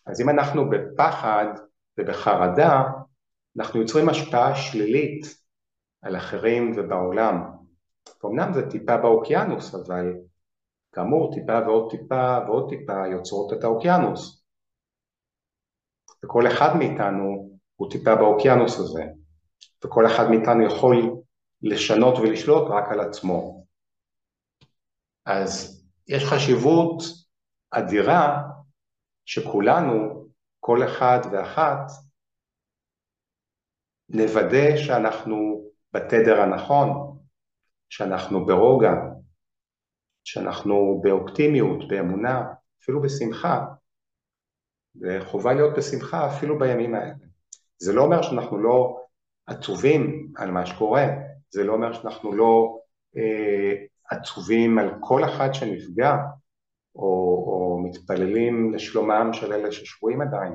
אז אם אנחנו בפחד ובחרדה, אנחנו יוצרים השפעה שלילית על אחרים ובעולם. אמנם זה טיפה באוקיינוס, אבל כאמור טיפה ועוד טיפה ועוד טיפה יוצרות את האוקיינוס. וכל אחד מאיתנו הוא טיפה באוקיינוס הזה, וכל אחד מאיתנו יכול לשנות ולשלוט רק על עצמו. אז יש חשיבות אדירה שכולנו, כל אחד ואחת, נוודא שאנחנו בתדר הנכון, שאנחנו ברוגע, שאנחנו באופטימיות, באמונה, אפילו בשמחה, וחובה להיות בשמחה אפילו בימים האלה. זה לא אומר שאנחנו לא עצובים על מה שקורה, זה לא אומר שאנחנו לא אה, עצובים על כל אחד שנפגע, או, או מתפללים לשלומם של אלה ששבויים עדיין,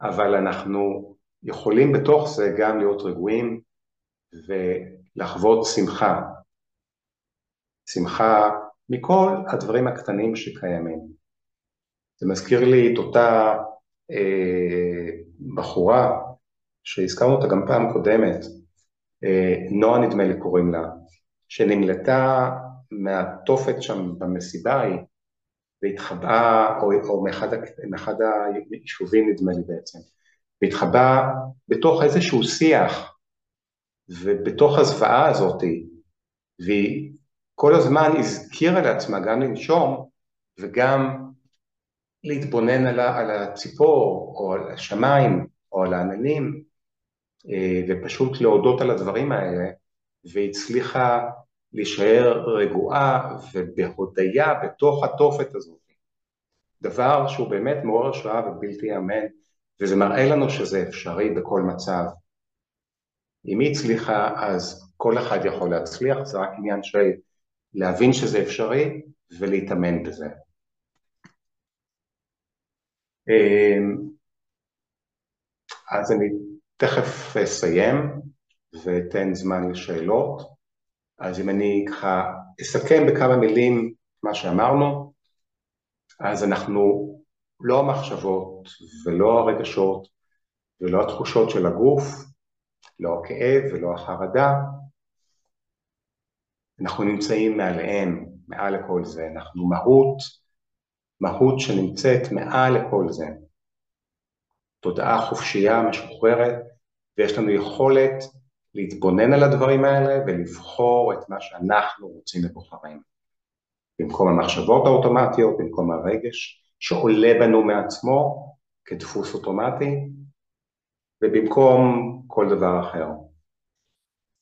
אבל אנחנו יכולים בתוך זה גם להיות רגועים ולחוות שמחה. שמחה מכל הדברים הקטנים שקיימים. זה מזכיר לי את אותה אה, בחורה שהזכרנו אותה גם פעם קודמת, אה, נועה נדמה לי קוראים לה, שנמלטה מהתופת שם במסיבה ההיא והתחבאה, או, או מאחד, מאחד היישובים נדמה לי בעצם, והתחבאה בתוך איזשהו שיח ובתוך הזוועה הזאת, והיא כל הזמן הזכירה לעצמה גם לנשום וגם להתבונן על, על הציפור או על השמיים או על העננים אה, ופשוט להודות על הדברים האלה והצליחה להישאר רגועה ובהודיה בתוך התופת הזאת. דבר שהוא באמת מעורר השראה ובלתי ייאמן וזה מראה לנו שזה אפשרי בכל מצב. אם היא הצליחה אז כל אחד יכול להצליח, זה רק עניין של להבין שזה אפשרי ולהתאמן בזה. אמ, אז אני תכף אסיים ואתן זמן לשאלות. אז אם אני ככה אסכם בכמה מילים מה שאמרנו, אז אנחנו לא המחשבות ולא הרגשות ולא התחושות של הגוף, לא הכאב ולא החרדה, אנחנו נמצאים מעליהם, מעל לכל זה, אנחנו מהות, מהות שנמצאת מעל לכל זה. תודעה חופשייה, משוחררת, ויש לנו יכולת להתבונן על הדברים האלה ולבחור את מה שאנחנו רוצים ובוחרים. במקום המחשבות האוטומטיות, במקום הרגש שעולה בנו מעצמו כדפוס אוטומטי, ובמקום כל דבר אחר.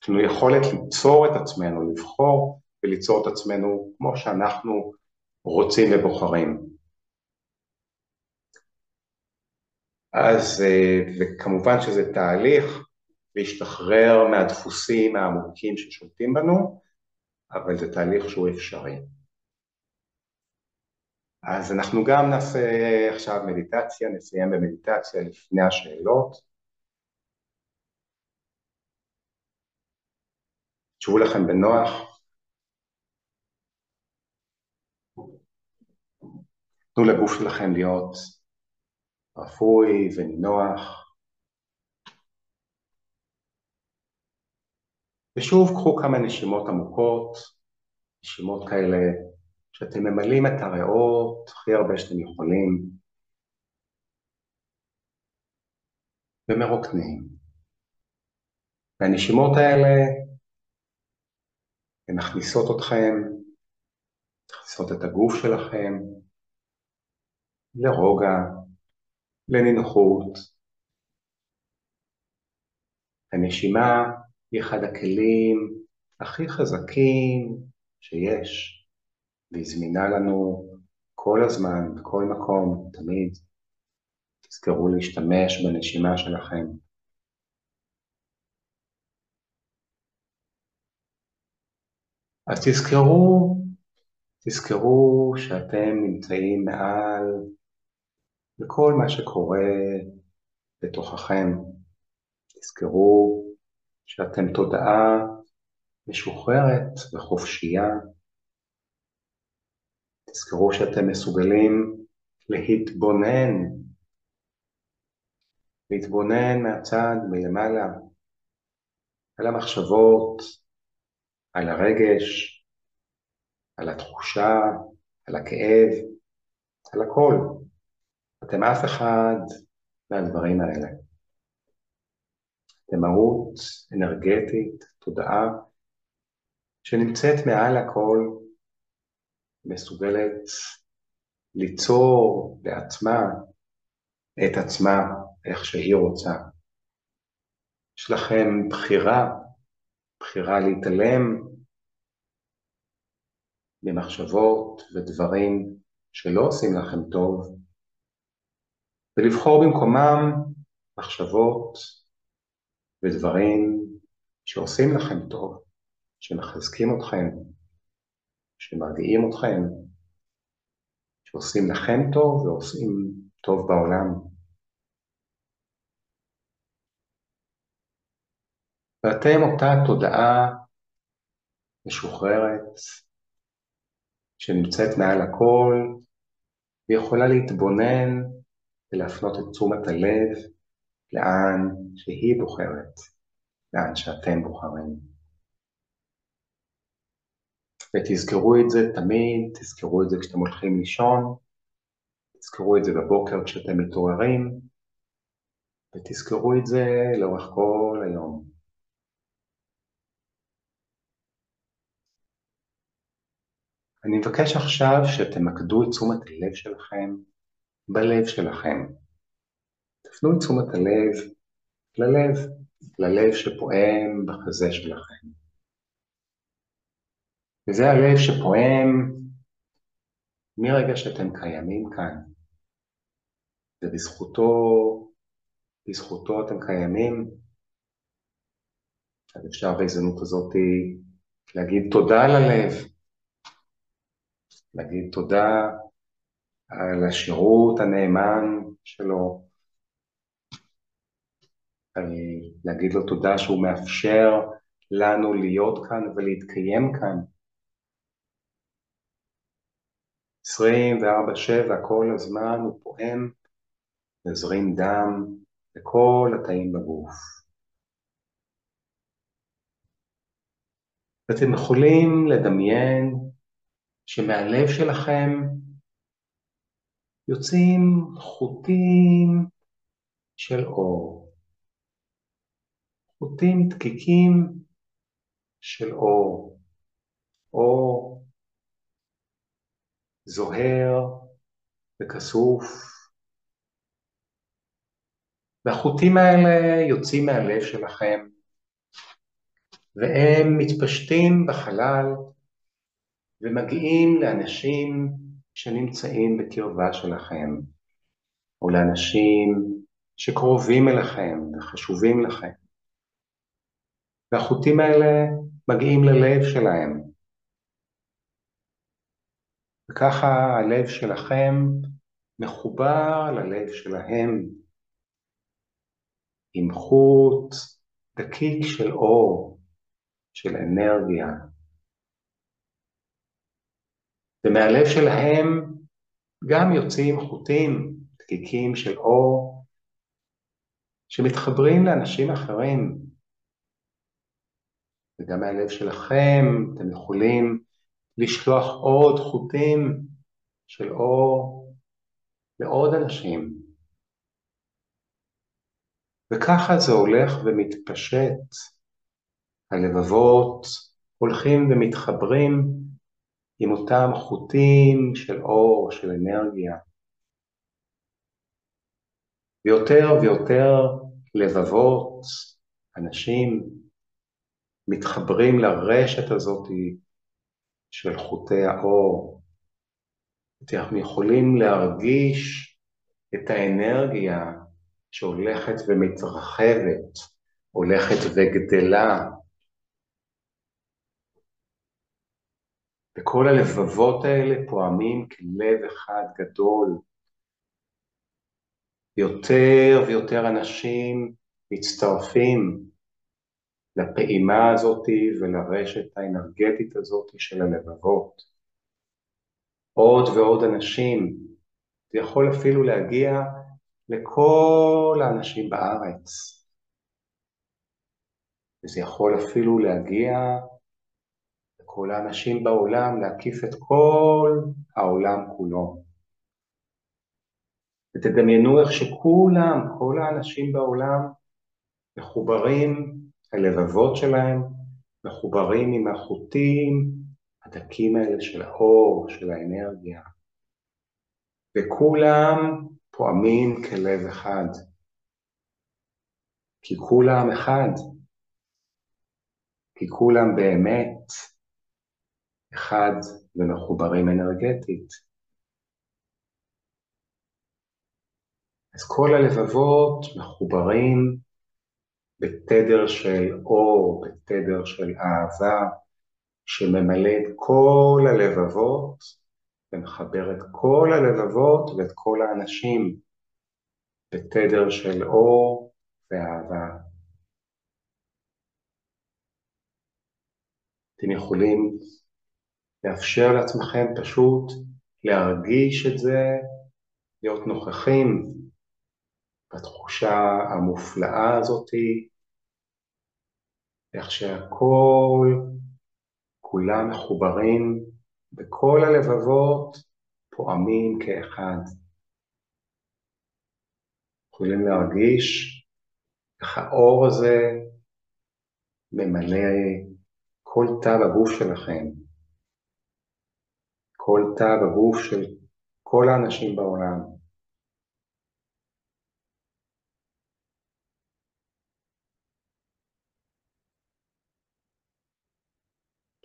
יש לנו יכולת ליצור את עצמנו, לבחור וליצור את עצמנו כמו שאנחנו רוצים ובוחרים. אז, אה, וכמובן שזה תהליך להשתחרר מהדפוסים העמוקים ששולטים בנו, אבל זה תהליך שהוא אפשרי. אז אנחנו גם נעשה עכשיו מדיטציה, נסיים במדיטציה לפני השאלות. תשבו לכם בנוח. תנו לגוף שלכם להיות רפוי ונינוח. ושוב קחו כמה נשימות עמוקות, נשימות כאלה שאתם ממלאים את הריאות הכי הרבה שאתם יכולים ומרוקנים. והנשימות האלה הן מכניסות אתכם, מכניסות את הגוף שלכם לרוגע, לנינוחות. הנשימה היא אחד הכלים הכי חזקים שיש, והיא זמינה לנו כל הזמן, בכל מקום, תמיד. תזכרו להשתמש בנשימה שלכם. אז תזכרו, תזכרו שאתם נמצאים מעל לכל מה שקורה בתוככם. תזכרו שאתם תודעה משוחררת וחופשייה. תזכרו שאתם מסוגלים להתבונן, להתבונן מהצד, מלמעלה, על המחשבות, על הרגש, על התחושה, על הכאב, על הכל. אתם אף אחד מהדברים האלה. אתם מהות אנרגטית, תודעה, שנמצאת מעל הכל, מסוגלת ליצור לעצמה את עצמה איך שהיא רוצה. יש לכם בחירה בחירה להתעלם ממחשבות ודברים שלא עושים לכם טוב, ולבחור במקומם מחשבות ודברים שעושים לכם טוב, שמחזקים אתכם, שמרגיעים אתכם, שעושים לכם טוב ועושים טוב בעולם. ואתם אותה תודעה משוחררת שנמצאת מעל הכל ויכולה להתבונן ולהפנות את תשומת הלב לאן שהיא בוחרת, לאן שאתם בוחרים. ותזכרו את זה תמיד, תזכרו את זה כשאתם הולכים לישון, תזכרו את זה בבוקר כשאתם מתעוררים, ותזכרו את זה לאורך כל היום. אני מבקש עכשיו שתמקדו את תשומת הלב שלכם בלב שלכם. תפנו את תשומת הלב ללב, ללב שפועם בחזה שלכם. וזה הלב שפועם מרגע שאתם קיימים כאן. ובזכותו, בזכותו אתם קיימים. אז אפשר בהזדמנות הזאת להגיד תודה ללב, להגיד תודה על השירות הנאמן שלו, להגיד לו תודה שהוא מאפשר לנו להיות כאן ולהתקיים כאן. 24-7 כל הזמן הוא פועם, מזרים דם לכל התאים בגוף. ואתם יכולים לדמיין שמהלב שלכם יוצאים חוטים של אור, חוטים דקיקים של אור, אור זוהר וכסוף, והחוטים האלה יוצאים מהלב שלכם, והם מתפשטים בחלל ומגיעים לאנשים שנמצאים בקרבה שלכם, או לאנשים שקרובים אליכם וחשובים לכם. והחוטים האלה מגיעים ללב שלהם. וככה הלב שלכם מחובר ללב שלהם עם חוט דקיק של אור, של אנרגיה. ומהלב שלהם גם יוצאים חוטים דקיקים של אור שמתחברים לאנשים אחרים. וגם מהלב שלכם אתם יכולים לשלוח עוד חוטים של אור לעוד אנשים. וככה זה הולך ומתפשט. הלבבות הולכים ומתחברים עם אותם חוטים של אור, של אנרגיה. ויותר ויותר לבבות, אנשים, מתחברים לרשת הזאת של חוטי האור. אנחנו יכולים להרגיש את האנרגיה שהולכת ומתרחבת, הולכת וגדלה. וכל הלבבות האלה פועמים כלב אחד גדול. יותר ויותר אנשים מצטרפים לפעימה הזאת ולרשת האנרגטית הזאת של הלבבות. עוד ועוד אנשים, זה יכול אפילו להגיע לכל האנשים בארץ. וזה יכול אפילו להגיע לכל האנשים בעולם, להקיף את כל העולם כולו. ותדמיינו איך שכולם, כל האנשים בעולם, מחוברים הלבבות שלהם מחוברים עם החוטים הדקים האלה של האור, של האנרגיה, וכולם פועמים כלב אחד, כי כולם אחד, כי כולם באמת אחד ומחוברים אנרגטית. אז כל הלבבות מחוברים בתדר של אור, בתדר של אהבה, שממלא את כל הלבבות ומחבר את כל הלבבות ואת כל האנשים בתדר של אור ואהבה. אתם יכולים לאפשר לעצמכם פשוט להרגיש את זה, להיות נוכחים בתחושה המופלאה הזאתי איך שהכל, כולם מחוברים, וכל הלבבות פועמים כאחד. יכולים להרגיש איך האור הזה ממלא כל תא בגוף שלכם. כל תא בגוף של כל האנשים בעולם.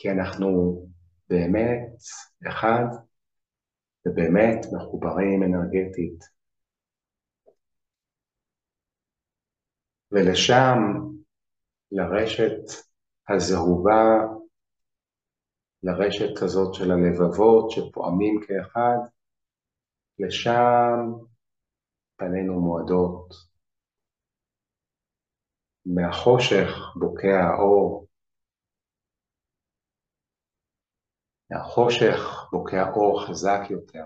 כי אנחנו באמת אחד ובאמת מחוברים אנרגטית. ולשם, לרשת הזהובה, לרשת הזאת של הלבבות שפועמים כאחד, לשם פנינו מועדות. מהחושך בוקע האור, מהחושך בוקע אור חזק יותר.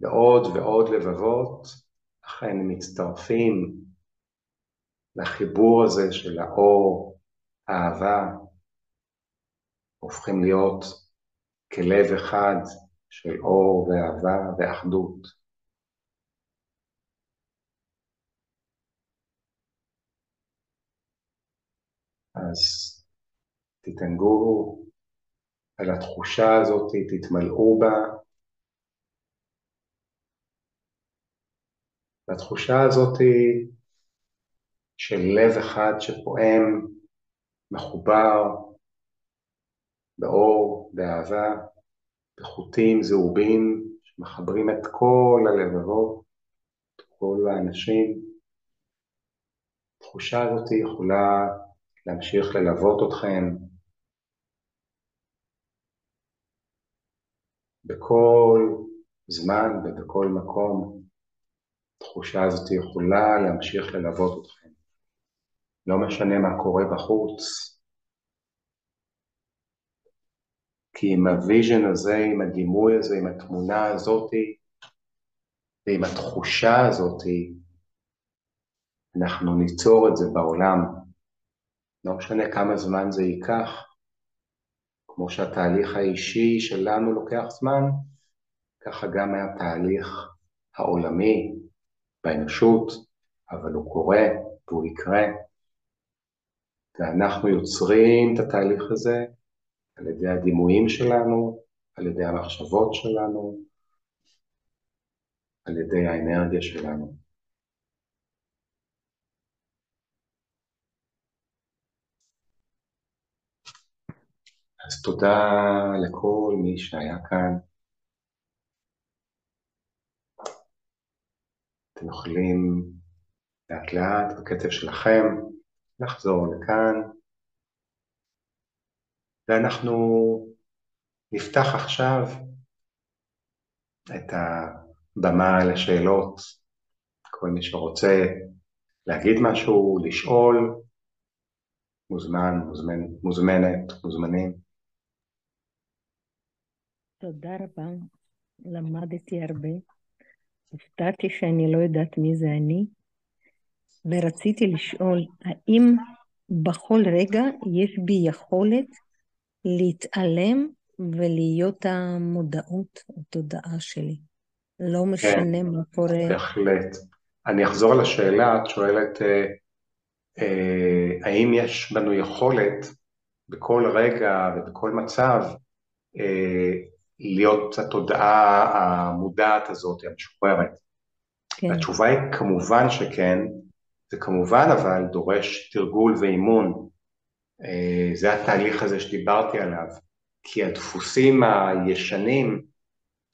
ועוד ועוד לבבות אכן מצטרפים לחיבור הזה של האור, האהבה, הופכים להיות כלב אחד של אור ואהבה ואחדות. אז תתענגו על התחושה הזאת, תתמלאו בה. והתחושה הזאת של לב אחד שפועם, מחובר, באור, באהבה, בחוטים זהובים שמחברים את כל הלבבות, את כל האנשים. התחושה הזאת יכולה להמשיך ללוות אתכם בכל זמן ובכל מקום. התחושה הזאת יכולה להמשיך ללוות אתכם. לא משנה מה קורה בחוץ, כי עם ה vision הזה, עם הדימוי הזה, עם התמונה הזאתי, ועם התחושה הזאתי, אנחנו ניצור את זה בעולם. לא משנה כמה זמן זה ייקח, כמו שהתהליך האישי שלנו לוקח זמן, ככה גם התהליך העולמי באנושות, אבל הוא קורה והוא יקרה. ואנחנו יוצרים את התהליך הזה על ידי הדימויים שלנו, על ידי המחשבות שלנו, על ידי האנרגיה שלנו. אז תודה לכל מי שהיה כאן. אתם יכולים לאט לאט בקצב שלכם לחזור לכאן, ואנחנו נפתח עכשיו את הבמה לשאלות. כל מי שרוצה להגיד משהו, לשאול, מוזמן, מוזמן, מוזמנת, מוזמנים. תודה רבה, למדתי הרבה. הופתעתי שאני לא יודעת מי זה אני, ורציתי לשאול, האם בכל רגע יש בי יכולת להתעלם ולהיות המודעות, התודעה שלי? לא כן. משנה כן, מה קורה. בהחלט. אני אחזור על השאלה, את שואלת, אה, אה, האם יש בנו יכולת בכל רגע ובכל מצב אה, להיות התודעה המודעת הזאת, המשוחררת? כן. התשובה היא כמובן שכן, זה כמובן אבל דורש תרגול ואימון. אה, זה התהליך הזה שדיברתי עליו, כי הדפוסים הישנים,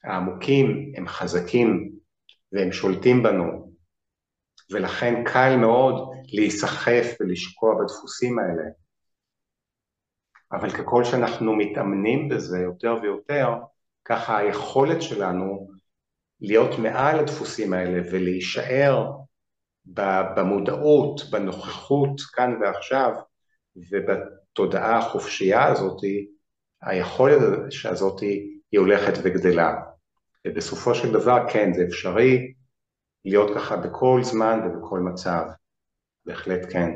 העמוקים, הם חזקים והם שולטים בנו, ולכן קל מאוד להיסחף ולשקוע בדפוסים האלה. אבל ככל שאנחנו מתאמנים בזה יותר ויותר, ככה היכולת שלנו להיות מעל הדפוסים האלה ולהישאר במודעות, בנוכחות כאן ועכשיו ובתודעה החופשייה הזאת, היכולת הזאת היא הולכת וגדלה. ובסופו של דבר כן, זה אפשרי להיות ככה בכל זמן ובכל מצב. בהחלט כן.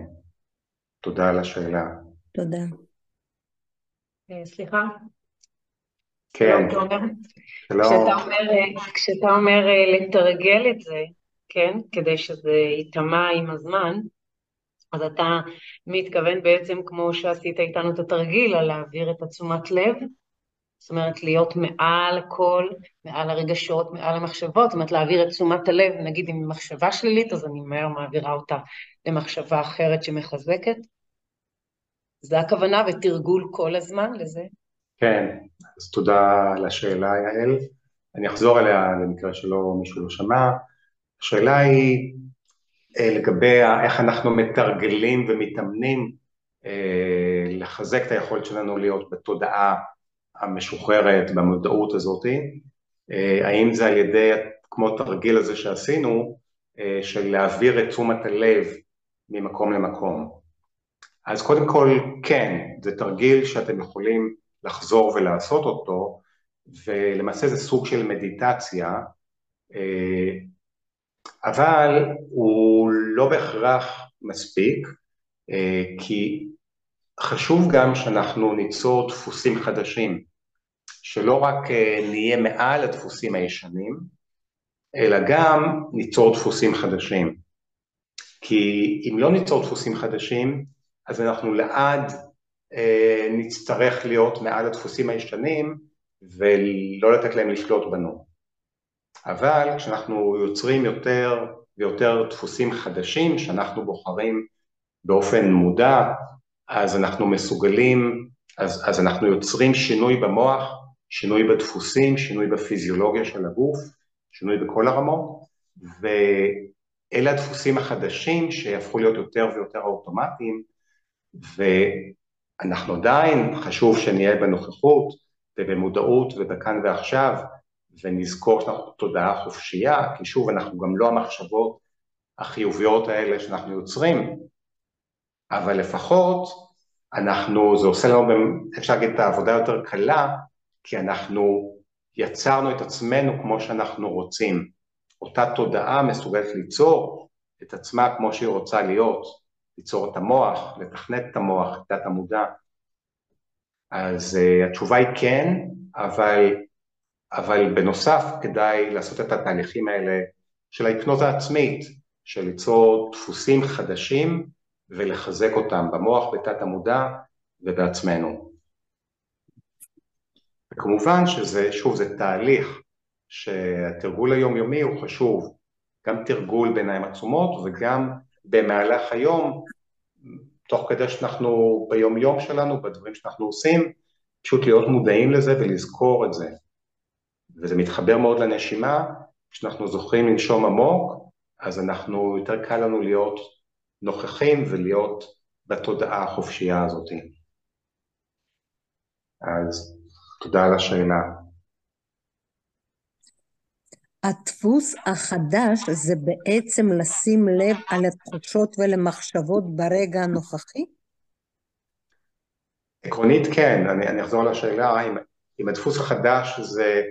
תודה על השאלה. תודה. אה, סליחה, כן. שלום. כשאתה אומר, כשאתה אומר אה, לתרגל את זה, כן, כדי שזה ייטמע עם הזמן, אז אתה מתכוון בעצם, כמו שעשית איתנו את התרגיל, על להעביר את התשומת לב, זאת אומרת, להיות מעל הכל, מעל הרגשות, מעל המחשבות, זאת אומרת, להעביר את תשומת הלב, נגיד אם מחשבה שלילית, אז אני מהר מעבירה אותה למחשבה אחרת שמחזקת. זה הכוונה ותרגול כל הזמן לזה? כן, אז תודה על השאלה, יעל. אני אחזור עליה למקרה שלא מישהו לא שמע. השאלה היא אה, לגבי איך אנחנו מתרגלים ומתאמנים אה, לחזק את היכולת שלנו להיות בתודעה המשוחררת, במודעות הזאת, אה, האם זה על ידי, כמו התרגיל הזה שעשינו, של להעביר את תשומת הלב ממקום למקום. אז קודם כל, כן, זה תרגיל שאתם יכולים לחזור ולעשות אותו, ולמעשה זה סוג של מדיטציה, אבל הוא לא בהכרח מספיק, אה, כי חשוב גם שאנחנו ניצור דפוסים חדשים, שלא רק אה, נהיה מעל הדפוסים הישנים, אלא גם ניצור דפוסים חדשים. כי אם לא ניצור דפוסים חדשים, אז אנחנו לעד אה, נצטרך להיות מעל הדפוסים הישנים ולא לתת להם לשלוט בנו. אבל כשאנחנו יוצרים יותר ויותר דפוסים חדשים שאנחנו בוחרים באופן מודע, אז אנחנו מסוגלים, אז, אז אנחנו יוצרים שינוי במוח, שינוי בדפוסים, שינוי בפיזיולוגיה של הגוף, שינוי בכל הרמות, ואלה הדפוסים החדשים שיהפכו להיות יותר ויותר אוטומטיים, ואנחנו עדיין, חשוב שנהיה בנוכחות ובמודעות ובכאן ועכשיו, ונזכור שאנחנו תודעה חופשייה, כי שוב, אנחנו גם לא המחשבות החיוביות האלה שאנחנו יוצרים, אבל לפחות אנחנו, זה עושה לנו, אפשר להגיד, את העבודה יותר קלה, כי אנחנו יצרנו את עצמנו כמו שאנחנו רוצים. אותה תודעה מסוגלת ליצור את עצמה כמו שהיא רוצה להיות, ליצור את המוח, לתכנת את המוח, את המודע. אז uh, התשובה היא כן, אבל אבל בנוסף כדאי לעשות את התהליכים האלה של ההיפנוזה העצמית, של ליצור דפוסים חדשים ולחזק אותם במוח, בתת המודע ובעצמנו. וכמובן שזה, שוב, זה תהליך שהתרגול היומיומי הוא חשוב, גם תרגול בעיניים עצומות וגם במהלך היום, תוך כדי שאנחנו ביום יום שלנו, בדברים שאנחנו עושים, פשוט להיות מודעים לזה ולזכור את זה. וזה מתחבר מאוד לנשימה, כשאנחנו זוכרים לנשום עמוק, אז אנחנו, יותר קל לנו להיות נוכחים ולהיות בתודעה החופשייה הזאת. אז תודה על השאלה. הדפוס החדש זה בעצם לשים לב על התחושות ולמחשבות ברגע הנוכחי? עקרונית כן, אני, אני אחזור לשאלה אם, אם הדפוס החדש זה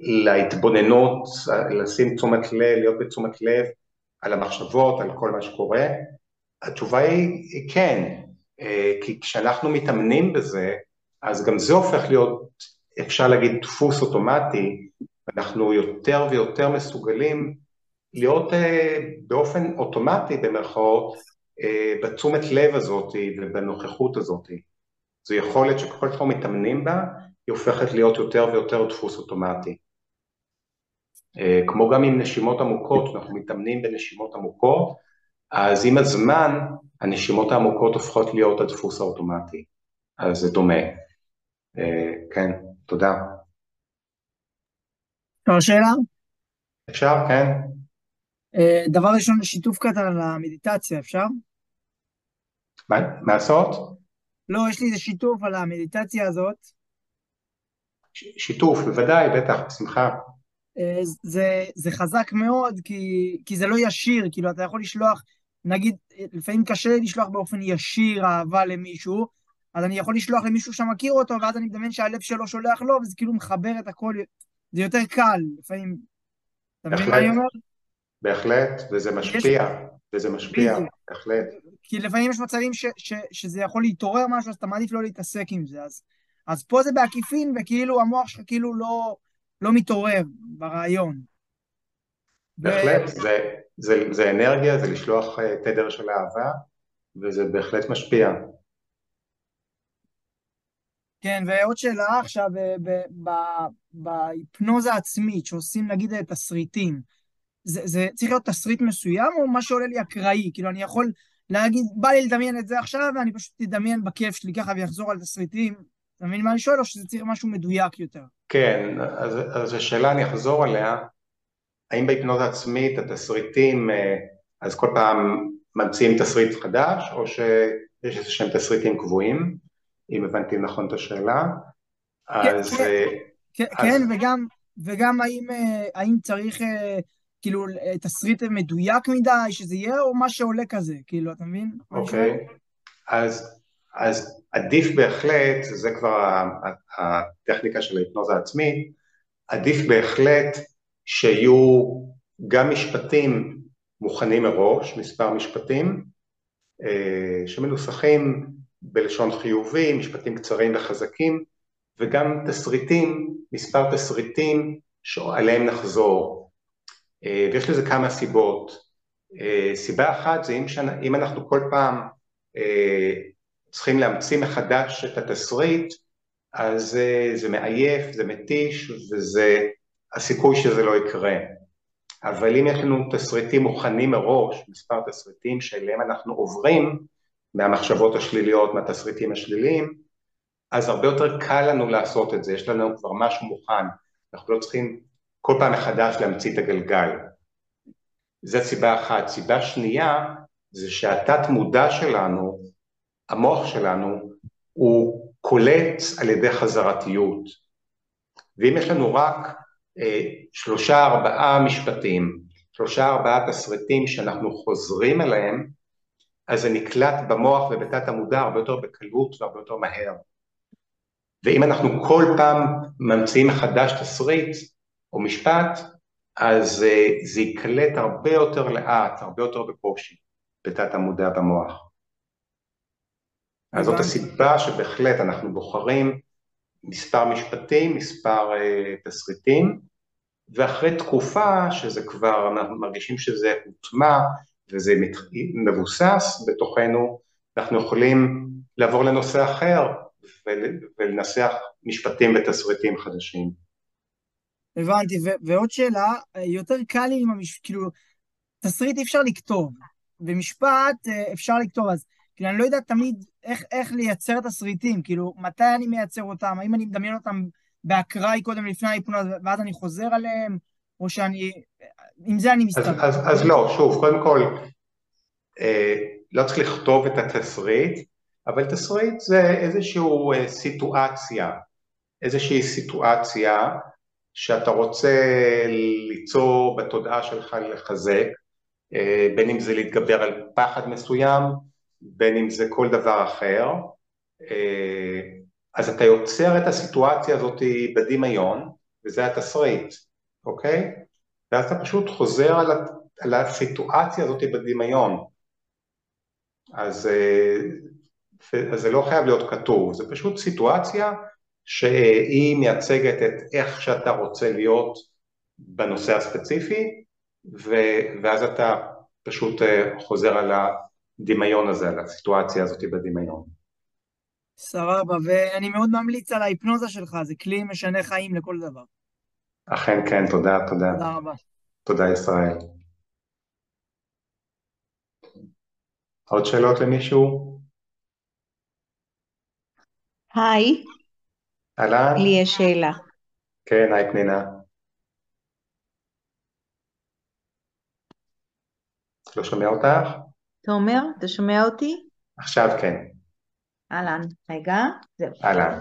להתבוננות, לשים תשומת לב, להיות בתשומת לב על המחשבות, על כל מה שקורה? התשובה היא כן, אה, כי כשאנחנו מתאמנים בזה, אז גם זה הופך להיות, אפשר להגיד, דפוס אוטומטי, אנחנו יותר ויותר מסוגלים להיות אה, באופן אוטומטי במרכאות אה, בתשומת לב הזאת ובנוכחות הזאת. זו יכולת שככל שאנחנו מתאמנים בה, היא הופכת להיות יותר ויותר דפוס אוטומטי. אה, כמו גם עם נשימות עמוקות, אנחנו מתאמנים בנשימות עמוקות, אז עם הזמן הנשימות העמוקות הופכות להיות הדפוס האוטומטי, אז זה דומה. אה, כן, תודה. אפשר שאלה? אפשר, כן. אה, דבר ראשון, שיתוף קטן על המדיטציה, אפשר? מה לעשות? לא, יש לי איזה שיתוף על המדיטציה הזאת. שיתוף, בוודאי, בטח, בשמחה. אה, זה, זה חזק מאוד, כי, כי זה לא ישיר, כאילו, אתה יכול לשלוח, נגיד, לפעמים קשה לשלוח באופן ישיר אהבה למישהו, אז אני יכול לשלוח למישהו שמכיר אותו, ואז אני מדמיין שהלב שלו שולח לו, וזה כאילו מחבר את הכל, זה יותר קל, לפעמים. אתה מבין מה אני אומר? בהחלט, וזה משפיע, יש... וזה משפיע, בהחלט. כי לפעמים יש מצבים ש, ש, שזה יכול להתעורר משהו, אז אתה מעדיף לא להתעסק עם זה, אז... אז פה זה בעקיפין, וכאילו המוח שלך כאילו לא, לא מתעורר ברעיון. בהחלט, ו... זה, זה, זה אנרגיה, זה לשלוח אה, תדר של אהבה, וזה בהחלט משפיע. כן, ועוד שאלה עכשיו, אה, בהיפנוזה עצמית, שעושים נגיד תסריטים, זה, זה צריך להיות תסריט מסוים, או מה שעולה לי אקראי? כאילו, אני יכול להגיד, בא לי לדמיין את זה עכשיו, ואני פשוט אדמיין בכיף שלי ככה ויחזור על תסריטים. אתה מבין מה אני שואל, או שזה צריך משהו מדויק יותר? כן, אז, אז השאלה, אני אחזור עליה, האם בהיפנוזה עצמית התסריטים, אה, אז כל פעם ממציאים תסריט חדש, או שיש איזה שהם תסריטים קבועים, אם הבנתי נכון את השאלה, אז... כן, אה, כן, אז... כן וגם, וגם האם, אה, האם צריך כאילו תסריט מדויק מדי, שזה יהיה, או מה שעולה כזה, כאילו, אתה מבין? אוקיי, אז, אז עדיף בהחלט, זה כבר הטכניקה של ההיפנוזה העצמית, עדיף בהחלט שיהיו גם משפטים מוכנים מראש, מספר משפטים, אה, שמנוסחים בלשון חיובי, משפטים קצרים וחזקים, וגם תסריטים, מספר תסריטים שעליהם נחזור. אה, ויש לזה כמה סיבות. אה, סיבה אחת זה אם, שנה, אם אנחנו כל פעם צריכים להמציא מחדש את התסריט, אז זה מעייף, זה מתיש, וזה הסיכוי שזה לא יקרה. אבל אם יש לנו תסריטים מוכנים מראש, מספר תסריטים שאליהם אנחנו עוברים מהמחשבות השליליות, מהתסריטים השליליים, אז הרבה יותר קל לנו לעשות את זה, יש לנו כבר משהו מוכן, אנחנו לא צריכים כל פעם מחדש להמציא את הגלגל. זו סיבה אחת. סיבה שנייה, זה שהתת מודע שלנו, המוח שלנו, הוא קולט על ידי חזרתיות. ואם יש לנו רק אה, שלושה ארבעה משפטים, שלושה ארבעה תסריטים שאנחנו חוזרים אליהם, אז זה נקלט במוח ובתת המודע הרבה יותר בקלות והרבה יותר מהר. ואם אנחנו כל פעם ממציאים מחדש תסריט או משפט, אז אה, זה ייקלט הרבה יותר לאט, הרבה יותר בקושי, בתת המודע במוח. אז זאת הסיבה שבהחלט אנחנו בוחרים מספר משפטים, מספר uh, תסריטים, ואחרי תקופה שזה כבר, אנחנו מרגישים שזה הוטמע וזה מבוסס בתוכנו, אנחנו יכולים לעבור לנושא אחר ולנסח משפטים ותסריטים חדשים. הבנתי, ועוד שאלה, יותר קל לי עם המשפט, כאילו, תסריט אי אפשר לכתוב, ומשפט אה, אפשר לכתוב, אז כאילו, אני לא יודע תמיד איך, איך לייצר תסריטים, כאילו, מתי אני מייצר אותם, האם אני מדמיין אותם באקראי קודם לפני ההיפנוזה, ואז אני חוזר עליהם, או שאני... עם זה אני מסתכל. אז, אז, אז לא, שוב, קודם כל, אה, לא צריך לכתוב את התסריט, אבל תסריט זה איזושהי אה, סיטואציה, איזושהי סיטואציה שאתה רוצה ליצור בתודעה שלך לחזק, אה, בין אם זה להתגבר על פחד מסוים, בין אם זה כל דבר אחר, אה, אז אתה יוצר את הסיטואציה הזאת בדמיון, וזה התסריט, אוקיי? ואז אתה פשוט חוזר על, על הסיטואציה הזאת בדמיון. אז, אה, אז זה לא חייב להיות כתוב, זה פשוט סיטואציה שהיא מייצגת את איך שאתה רוצה להיות בנושא הספציפי, ואז אתה פשוט אה, חוזר על הדמיון הזה, על הסיטואציה הזאת בדמיון. סבבה, ואני מאוד ממליץ על ההיפנוזה שלך, זה כלי משנה חיים לכל דבר. אכן כן, תודה, תודה. תודה רבה. תודה ישראל. עוד שאלות למישהו? היי. אהלן? לי יש שאלה. כן, היי פנינה. לא שומע אותך? תומר, אתה שומע אותי? עכשיו כן. אהלן, רגע, זהו. אהלן.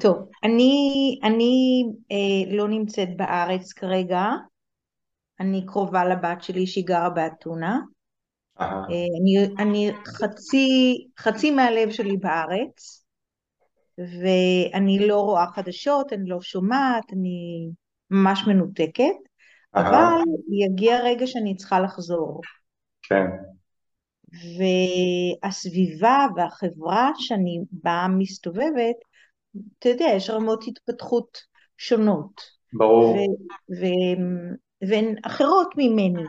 טוב, אני, אני אה, לא נמצאת בארץ כרגע, אני קרובה לבת שלי שהיא גרה באתונה. אה, אני, אני חצי, חצי מהלב שלי בארץ, ואני לא רואה חדשות, אני לא שומעת, אני ממש מנותקת, אבל יגיע רגע שאני צריכה לחזור. כן. והסביבה והחברה שאני בה מסתובבת, אתה יודע, יש רמות התפתחות שונות. ברור. והן אחרות ממני.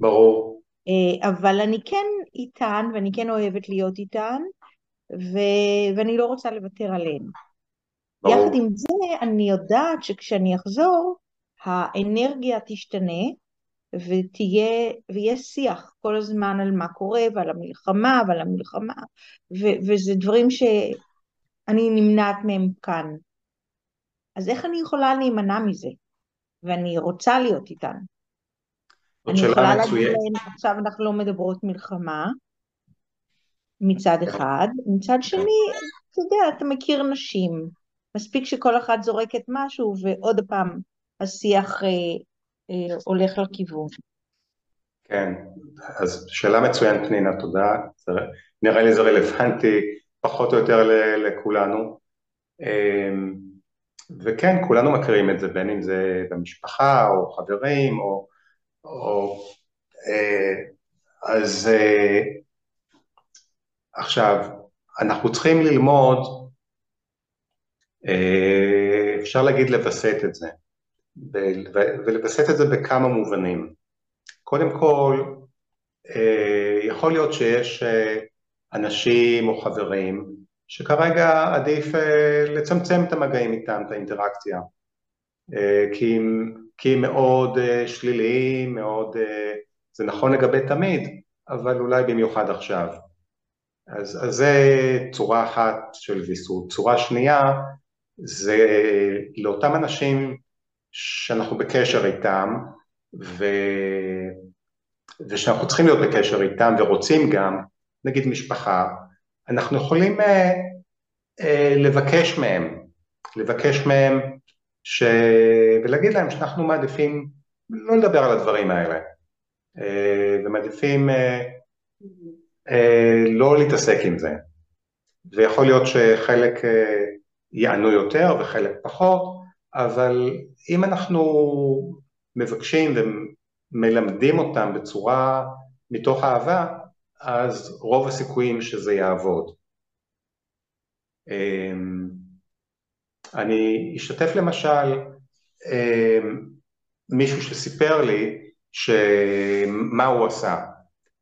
ברור. אה, אבל אני כן איתן, ואני כן אוהבת להיות איתן, ו... ואני לא רוצה לוותר עליהן. ברור. יחד עם זה, אני יודעת שכשאני אחזור, האנרגיה תשתנה, ותהיה, ויהיה שיח כל הזמן על מה קורה, ועל המלחמה, ועל המלחמה, ו... וזה דברים שאני נמנעת מהם כאן. אז איך אני יכולה להימנע מזה? ואני רוצה להיות איתן. אני יכולה להגיד. להן, עכשיו אנחנו לא מדברות מלחמה, מצד אחד, מצד שני, אתה יודע, אתה מכיר נשים, מספיק שכל אחת זורקת משהו ועוד פעם השיח אה, אה, הולך לכיוון. כן, אז שאלה מצוינת פנינה, תודה. נראה לי זה רלוונטי פחות או יותר לכולנו. אמ, וכן, כולנו מכירים את זה, בין אם זה במשפחה או חברים או... או אה, אז אה, עכשיו, אנחנו צריכים ללמוד, אה, אפשר להגיד לווסת את זה, ולווסת את זה בכמה מובנים. קודם כל, יכול להיות שיש אנשים או חברים שכרגע עדיף אה, לצמצם את המגעים איתם, את האינטראקציה, אה, כי כי מאוד אה, שליליים, מאוד, זה נכון לגבי תמיד, אבל אולי במיוחד עכשיו. אז, אז זה צורה אחת של ויסות. צורה שנייה זה לאותם אנשים שאנחנו בקשר איתם, ו... ושאנחנו צריכים להיות בקשר איתם ורוצים גם, נגיד משפחה, אנחנו יכולים אה, אה, לבקש מהם, לבקש מהם ש... ולהגיד להם שאנחנו מעדיפים לא לדבר על הדברים האלה, אה, ומעדיפים אה, אה, לא להתעסק עם זה. ויכול להיות שחלק אה, יענו יותר וחלק פחות, אבל אם אנחנו מבקשים ומלמדים אותם בצורה מתוך אהבה, אז רוב הסיכויים שזה יעבוד. אמ, אני אשתף למשל אמ, מישהו שסיפר לי שמה הוא עשה.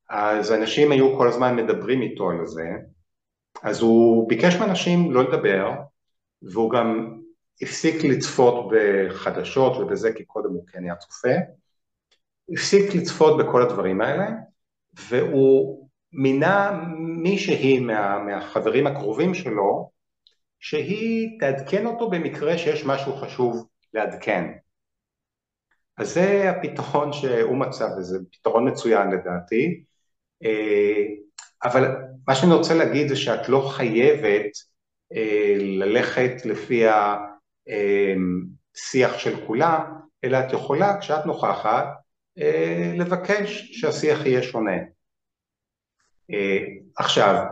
אז אנשים היו כל הזמן מדברים איתו על זה, אז הוא ביקש מאנשים לא לדבר, והוא גם הפסיק לצפות בחדשות ובזה, כי קודם הוא כן היה צופה, הפסיק לצפות בכל הדברים האלה, והוא מינה מישהי מה, מהחברים הקרובים שלו, שהיא תעדכן אותו במקרה שיש משהו חשוב לעדכן. אז זה הפתרון שהוא מצא, וזה פתרון מצוין לדעתי, אבל מה שאני רוצה להגיד זה שאת לא חייבת ללכת לפי השיח של כולם, אלא את יכולה, כשאת נוכחת, לבקש שהשיח יהיה שונה. עכשיו,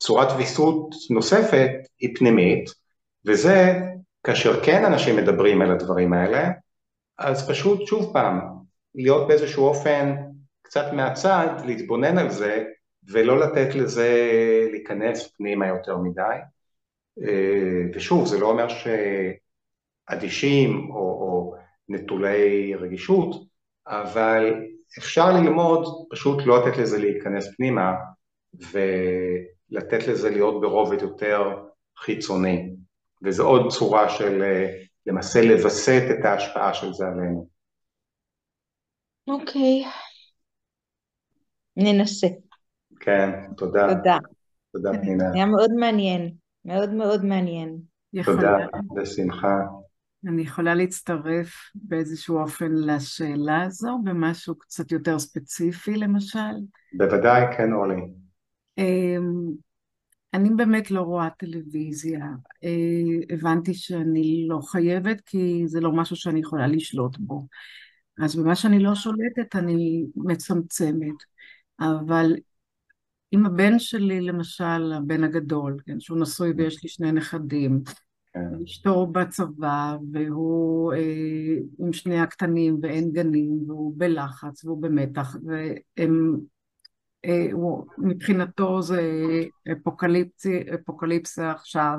צורת ויסות נוספת היא פנימית, וזה כאשר כן אנשים מדברים על הדברים האלה, אז פשוט שוב פעם, להיות באיזשהו אופן קצת מהצד, להתבונן על זה, ולא לתת לזה להיכנס פנימה יותר מדי. ושוב, זה לא אומר שאדישים או, או נטולי רגישות, אבל אפשר ללמוד פשוט לא לתת לזה להיכנס פנימה ולתת לזה להיות ברובד יותר חיצוני, וזו עוד צורה של למעשה לווסת את ההשפעה של זה עלינו. אוקיי, ננסה. כן, תודה. תודה. תודה פנינה. היה מאוד מעניין, מאוד מאוד מעניין. תודה, בשמחה. אני יכולה להצטרף באיזשהו אופן לשאלה הזו, במשהו קצת יותר ספציפי למשל? בוודאי, כן אורלי. אני באמת לא רואה טלוויזיה. הבנתי שאני לא חייבת, כי זה לא משהו שאני יכולה לשלוט בו. אז במה שאני לא שולטת אני מצמצמת. אבל עם הבן שלי, למשל, הבן הגדול, כן, שהוא נשוי ויש לי שני נכדים, כן. אשתו בצבא, והוא אה, עם שני הקטנים ואין גנים, והוא בלחץ והוא במתח, והם, אה, הוא, מבחינתו זה אפוקליפסה עכשיו.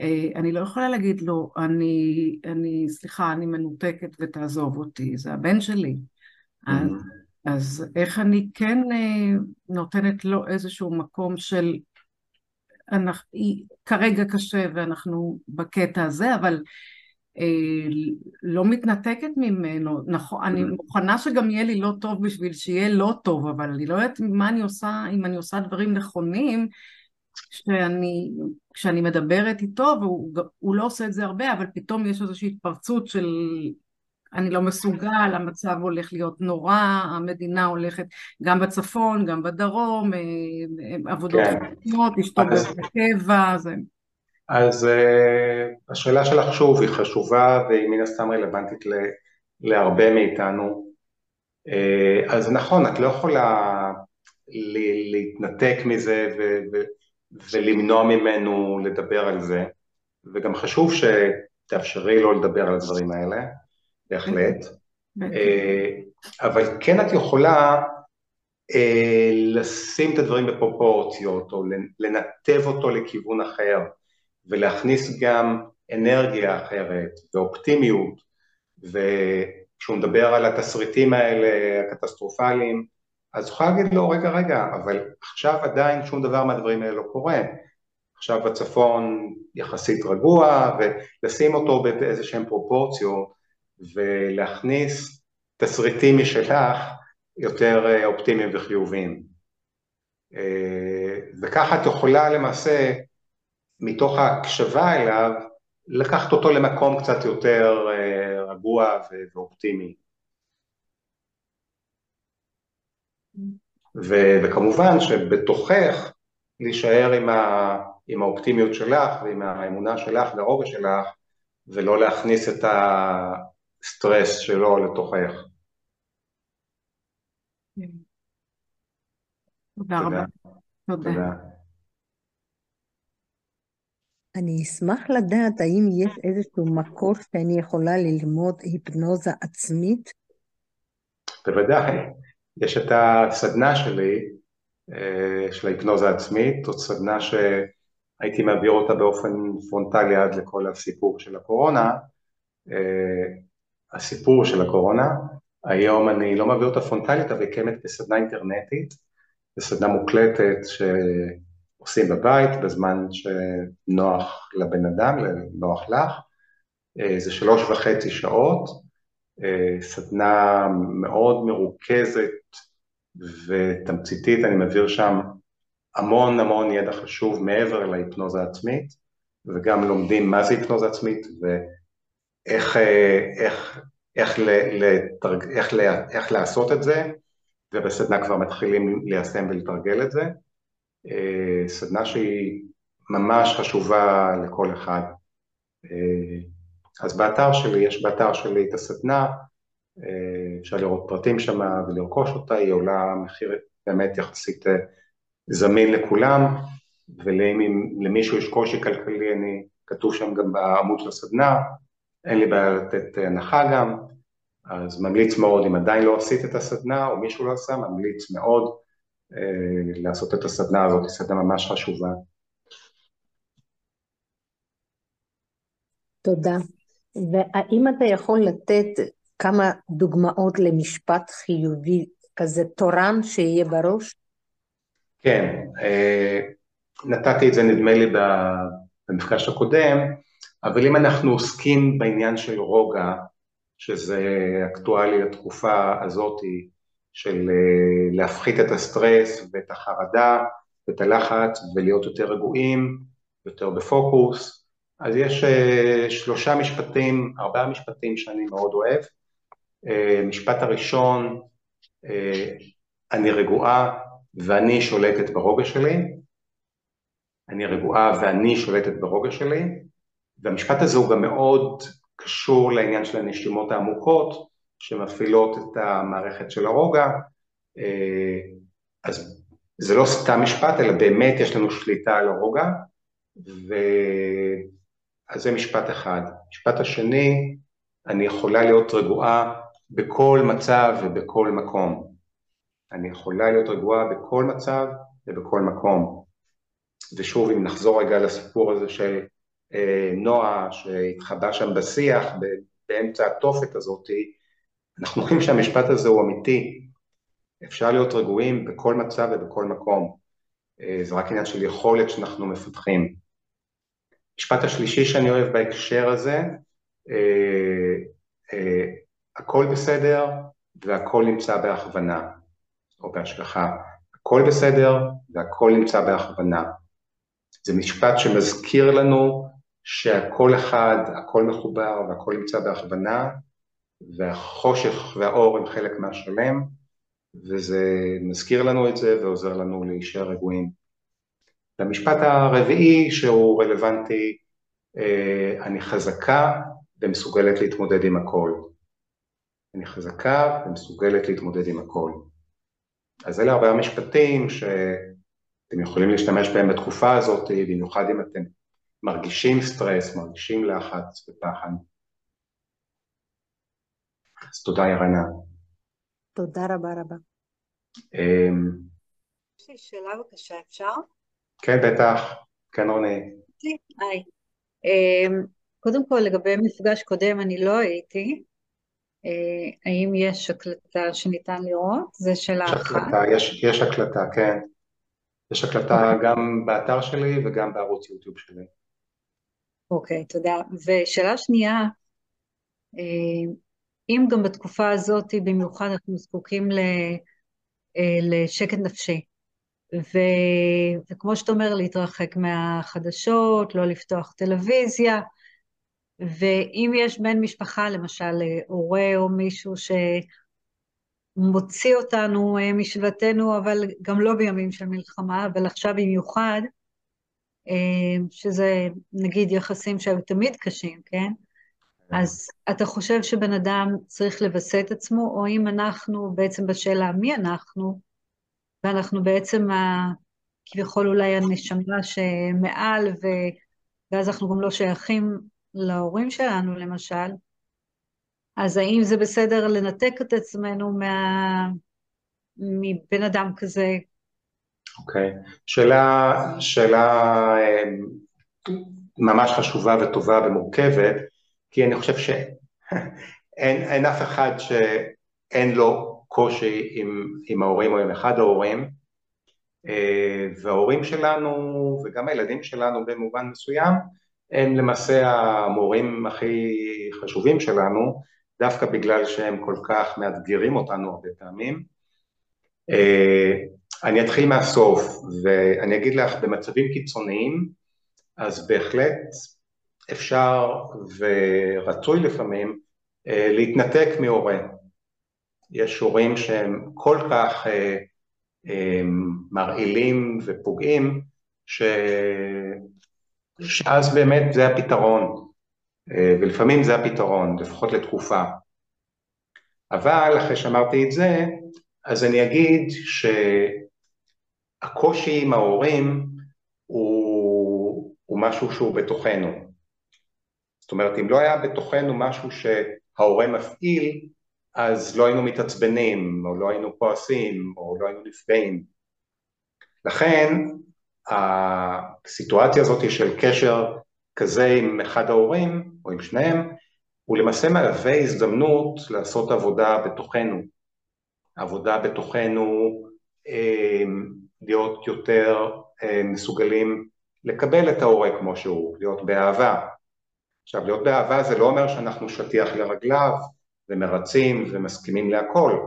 אה, אני לא יכולה להגיד לו, אני, אני, סליחה, אני מנותקת ותעזוב אותי, זה הבן שלי. אז אז איך אני כן אה, נותנת לו איזשהו מקום של אנחנו, כרגע קשה ואנחנו בקטע הזה, אבל אה, לא מתנתקת ממנו, נכון, אני מוכנה שגם יהיה לי לא טוב בשביל שיהיה לא טוב, אבל אני לא יודעת מה אני עושה, אם אני עושה דברים נכונים, שאני, כשאני מדברת איתו, והוא לא עושה את זה הרבה, אבל פתאום יש איזושהי התפרצות של אני לא מסוגל, המצב הולך להיות נורא, המדינה הולכת גם בצפון, גם בדרום, אה, עבודות כן. חוקיות, אשתו בקבע, זה... אז uh, השאלה שלך שוב היא חשובה והיא מן הסתם רלוונטית ל, להרבה מאיתנו. Uh, אז נכון, את לא יכולה ל, להתנתק מזה ו, ו, ולמנוע ממנו לדבר על זה, וגם חשוב שתאפשרי לו לדבר על הדברים האלה. בהחלט. אה, אבל כן את יכולה אה, לשים את הדברים בפרופורציות, או לנתב אותו לכיוון אחר, ולהכניס גם אנרגיה אחרת, ואופטימיות, וכשהוא מדבר על התסריטים האלה, הקטסטרופליים, אז יכולה להגיד לו, רגע, רגע, אבל עכשיו עדיין שום דבר מהדברים האלה לא קורה. עכשיו בצפון יחסית רגוע, ולשים אותו באיזה שהן פרופורציות, ולהכניס תסריטים משלך יותר אה, אופטימיים וחיוביים. אה, וככה את יכולה למעשה, מתוך ההקשבה אליו, לקחת אותו למקום קצת יותר אה, רגוע ואופטימי. ו- וכמובן שבתוכך להישאר עם, ה- עם האופטימיות שלך ועם האמונה שלך והרוגע שלך ולא להכניס את, ה- סטרס שלו לתוכך. תודה רבה. תודה. אני אשמח לדעת האם יש איזשהו מקור שאני יכולה ללמוד היפנוזה עצמית? בוודאי. יש את הסדנה שלי, אה, של ההיפנוזה עצמית, זאת סדנה שהייתי מעביר אותה באופן פרונטלי עד לכל הסיפור של הקורונה. הסיפור של הקורונה, היום אני לא מעביר אותה פרונטלית, אבל קיימת כסדנה אינטרנטית, זו סדנה מוקלטת שעושים בבית בזמן שנוח לבן אדם, נוח לך, אה, זה שלוש וחצי שעות, אה, סדנה מאוד מרוכזת ותמציתית, אני מעביר שם המון המון ידע חשוב מעבר להיפנוזה עצמית, וגם לומדים מה זה היפנוזה עצמית, ו... איך, אה, איך, איך, לתרג, איך, איך לעשות את זה, ובסדנה כבר מתחילים ליישם ולתרגל את זה. אה, סדנה שהיא ממש חשובה לכל אחד. אה, אז באתר שלי, יש באתר שלי את הסדנה, אפשר לראות פרטים שם ולרכוש אותה, היא עולה מחיר באמת יחסית זמין לכולם, ולמישהו יש קושי כלכלי, אני, כתוב שם גם בעמוד של הסדנה, אין לי בעיה לתת הנחה גם, אז ממליץ מאוד, אם עדיין לא עשית את הסדנה או מישהו לא עשה, ממליץ מאוד אה, לעשות את הסדנה הזאת, היא סדנה ממש חשובה. תודה. והאם אתה יכול לתת כמה דוגמאות למשפט חיובי, כזה תורן שיהיה בראש? כן, אה, נתתי את זה נדמה לי במפגש הקודם, אבל אם אנחנו עוסקים בעניין של רוגע, שזה אקטואלי לתקופה הזאתי, של אה, להפחית את הסטרס ואת החרדה ואת הלחץ ולהיות יותר רגועים, יותר בפוקוס, אז יש אה, שלושה משפטים, ארבעה משפטים שאני מאוד אוהב. אה, משפט הראשון, אני רגועה ואני שולטת ברוגע שלי. אני רגועה ואני שולטת ברוגע שלי. והמשפט הזה הוא גם מאוד קשור לעניין של הנשימות העמוקות שמפעילות את המערכת של הרוגע, אה, אז זה לא סתם משפט, אלא באמת יש לנו שליטה על הרוגע, ו... אז זה משפט אחד. משפט השני, אני יכולה להיות רגועה בכל מצב ובכל מקום. אני יכולה להיות רגועה בכל מצב ובכל מקום. ושוב, אם נחזור רגע לסיפור הזה של נועה שהתחבא שם בשיח באמצע התופת הזאת, אנחנו רואים שהמשפט הזה הוא אמיתי. אפשר להיות רגועים בכל מצב ובכל מקום. אה, זה רק עניין של יכולת שאנחנו מפתחים. המשפט השלישי שאני אוהב בהקשר הזה, אה, אה, הכל בסדר והכל נמצא בהכוונה או בהשגחה. הכל בסדר והכל נמצא בהכוונה. זה משפט שמזכיר לנו שהכל אחד, הכל מחובר והכל נמצא בהכוונה, והחושך והאור הם חלק מהשלם, וזה מזכיר לנו את זה ועוזר לנו להישאר רגועים. והמשפט הרביעי שהוא רלוונטי, אה, אני חזקה ומסוגלת להתמודד עם הכל. אני חזקה ומסוגלת להתמודד עם הכל. אז אלה ארבעה משפטים שאתם יכולים להשתמש בהם בתקופה הזאת, במיוחד אם אתם מרגישים סטרס, מרגישים לחץ ופחד. אז תודה ירנה. תודה רבה רבה. אמ, יש לי שאלה בבקשה, אפשר? כן, בטח. כן, רוני. היי. אמ, קודם כל, לגבי מפגש קודם, אני לא הייתי. אה, האם יש הקלטה שניתן לראות? זו שאלה יש אחת. הקלטה, יש, יש הקלטה, כן. יש הקלטה גם באתר שלי וגם בערוץ יוטיוב שלי. אוקיי, תודה. ושאלה שנייה, אה, אם גם בתקופה הזאת במיוחד אנחנו זקוקים ל, אה, לשקט נפשי, ו, וכמו שאתה אומר, להתרחק מהחדשות, לא לפתוח טלוויזיה, ואם יש בן משפחה, למשל הורה או מישהו שמוציא אותנו אה, משבטנו, אבל גם לא בימים של מלחמה, אבל עכשיו במיוחד, שזה נגיד יחסים שהיו תמיד קשים, כן? אז אתה חושב שבן אדם צריך לווסת עצמו, או אם אנחנו בעצם בשאלה מי אנחנו, ואנחנו בעצם ה... כביכול אולי הנשמה שמעל, ו... ואז אנחנו גם לא שייכים להורים שלנו למשל, אז האם זה בסדר לנתק את עצמנו מה... מבן אדם כזה? אוקיי. Okay. שאלה, שאלה אה, ממש חשובה וטובה ומורכבת. כי אני חושב שאין אף אחד שאין לו קושי עם, עם ההורים או עם אחד ההורים, אה, וההורים שלנו וגם הילדים שלנו במובן מסוים הם למעשה המורים הכי חשובים שלנו, דווקא בגלל שהם כל כך מאתגרים אותנו הרבה פעמים. אני אתחיל מהסוף ואני אגיד לך, במצבים קיצוניים, אז בהחלט אפשר ורצוי לפעמים אה, להתנתק מהורה. יש הורים שהם כל כך אה, אה, מרעילים ופוגעים, ש... שאז באמת זה הפתרון, ולפעמים זה הפתרון, לפחות לתקופה. אבל אחרי שאמרתי את זה, אז אני אגיד שהקושי עם ההורים הוא, הוא משהו שהוא בתוכנו. זאת אומרת, אם לא היה בתוכנו משהו שההורה מפעיל, אז לא היינו מתעצבנים, או לא היינו כועסים, או לא היינו נפגעים. לכן, הסיטואציה הזאת של קשר כזה עם אחד ההורים, או עם שניהם, הוא למעשה מהווה הזדמנות לעשות עבודה בתוכנו. עבודה בתוכנו, אה, להיות יותר אה, מסוגלים לקבל את ההורה כמו שהוא, להיות באהבה. עכשיו, להיות באהבה זה לא אומר שאנחנו שטיח לרגליו ומרצים ומסכימים להכל,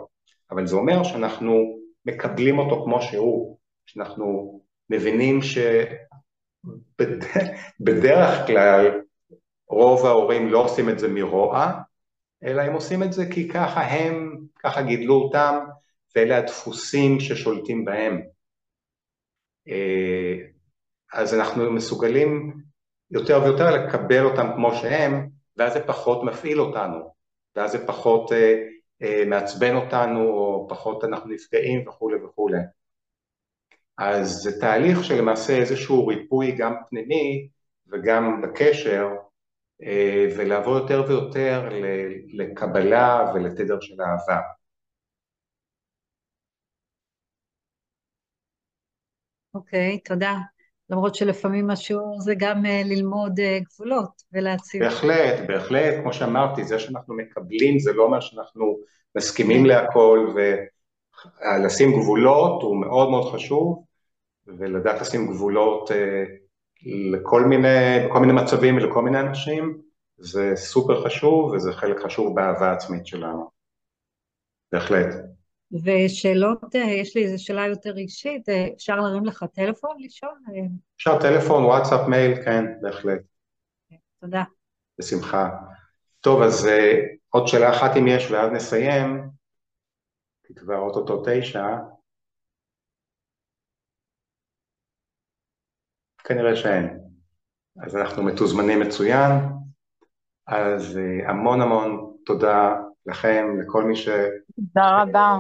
אבל זה אומר שאנחנו מקבלים אותו כמו שהוא, שאנחנו מבינים שבדרך כלל רוב ההורים לא עושים את זה מרוע, אלא הם עושים את זה כי ככה הם, ככה גידלו אותם, ואלה הדפוסים ששולטים בהם. אה, אז אנחנו מסוגלים יותר ויותר לקבל אותם כמו שהם, ואז זה פחות מפעיל אותנו, ואז זה פחות אה, אה, מעצבן אותנו, או פחות אנחנו נפגעים וכולי וכולי. אז זה תהליך שלמעשה איזשהו ריפוי גם פנימי וגם בקשר, ולעבור יותר ויותר לקבלה ולתדר של אהבה. אוקיי, okay, תודה. למרות שלפעמים השיעור זה גם אה, ללמוד אה, גבולות ולהציב. בהחלט, בהחלט, כמו שאמרתי, זה שאנחנו מקבלים זה לא אומר שאנחנו מסכימים להכל לשים גבולות הוא מאוד מאוד חשוב, ולדעת לשים גבולות לכל מיני, בכל מיני מצבים ולכל מיני אנשים, זה סופר חשוב וזה חלק חשוב באהבה עצמית שלנו, בהחלט. ושאלות, יש לי איזו שאלה יותר אישית, אפשר להרים לך טלפון לשאול? אפשר טלפון, וואטסאפ, מייל, כן, בהחלט. תודה. בשמחה. טוב, אז uh, עוד שאלה אחת אם יש, ואז נסיים, כי כבר אוטוטו תשע. כנראה שאין. אז אנחנו מתוזמנים מצוין. אז המון המון תודה לכם, לכל מי ש... תודה רבה.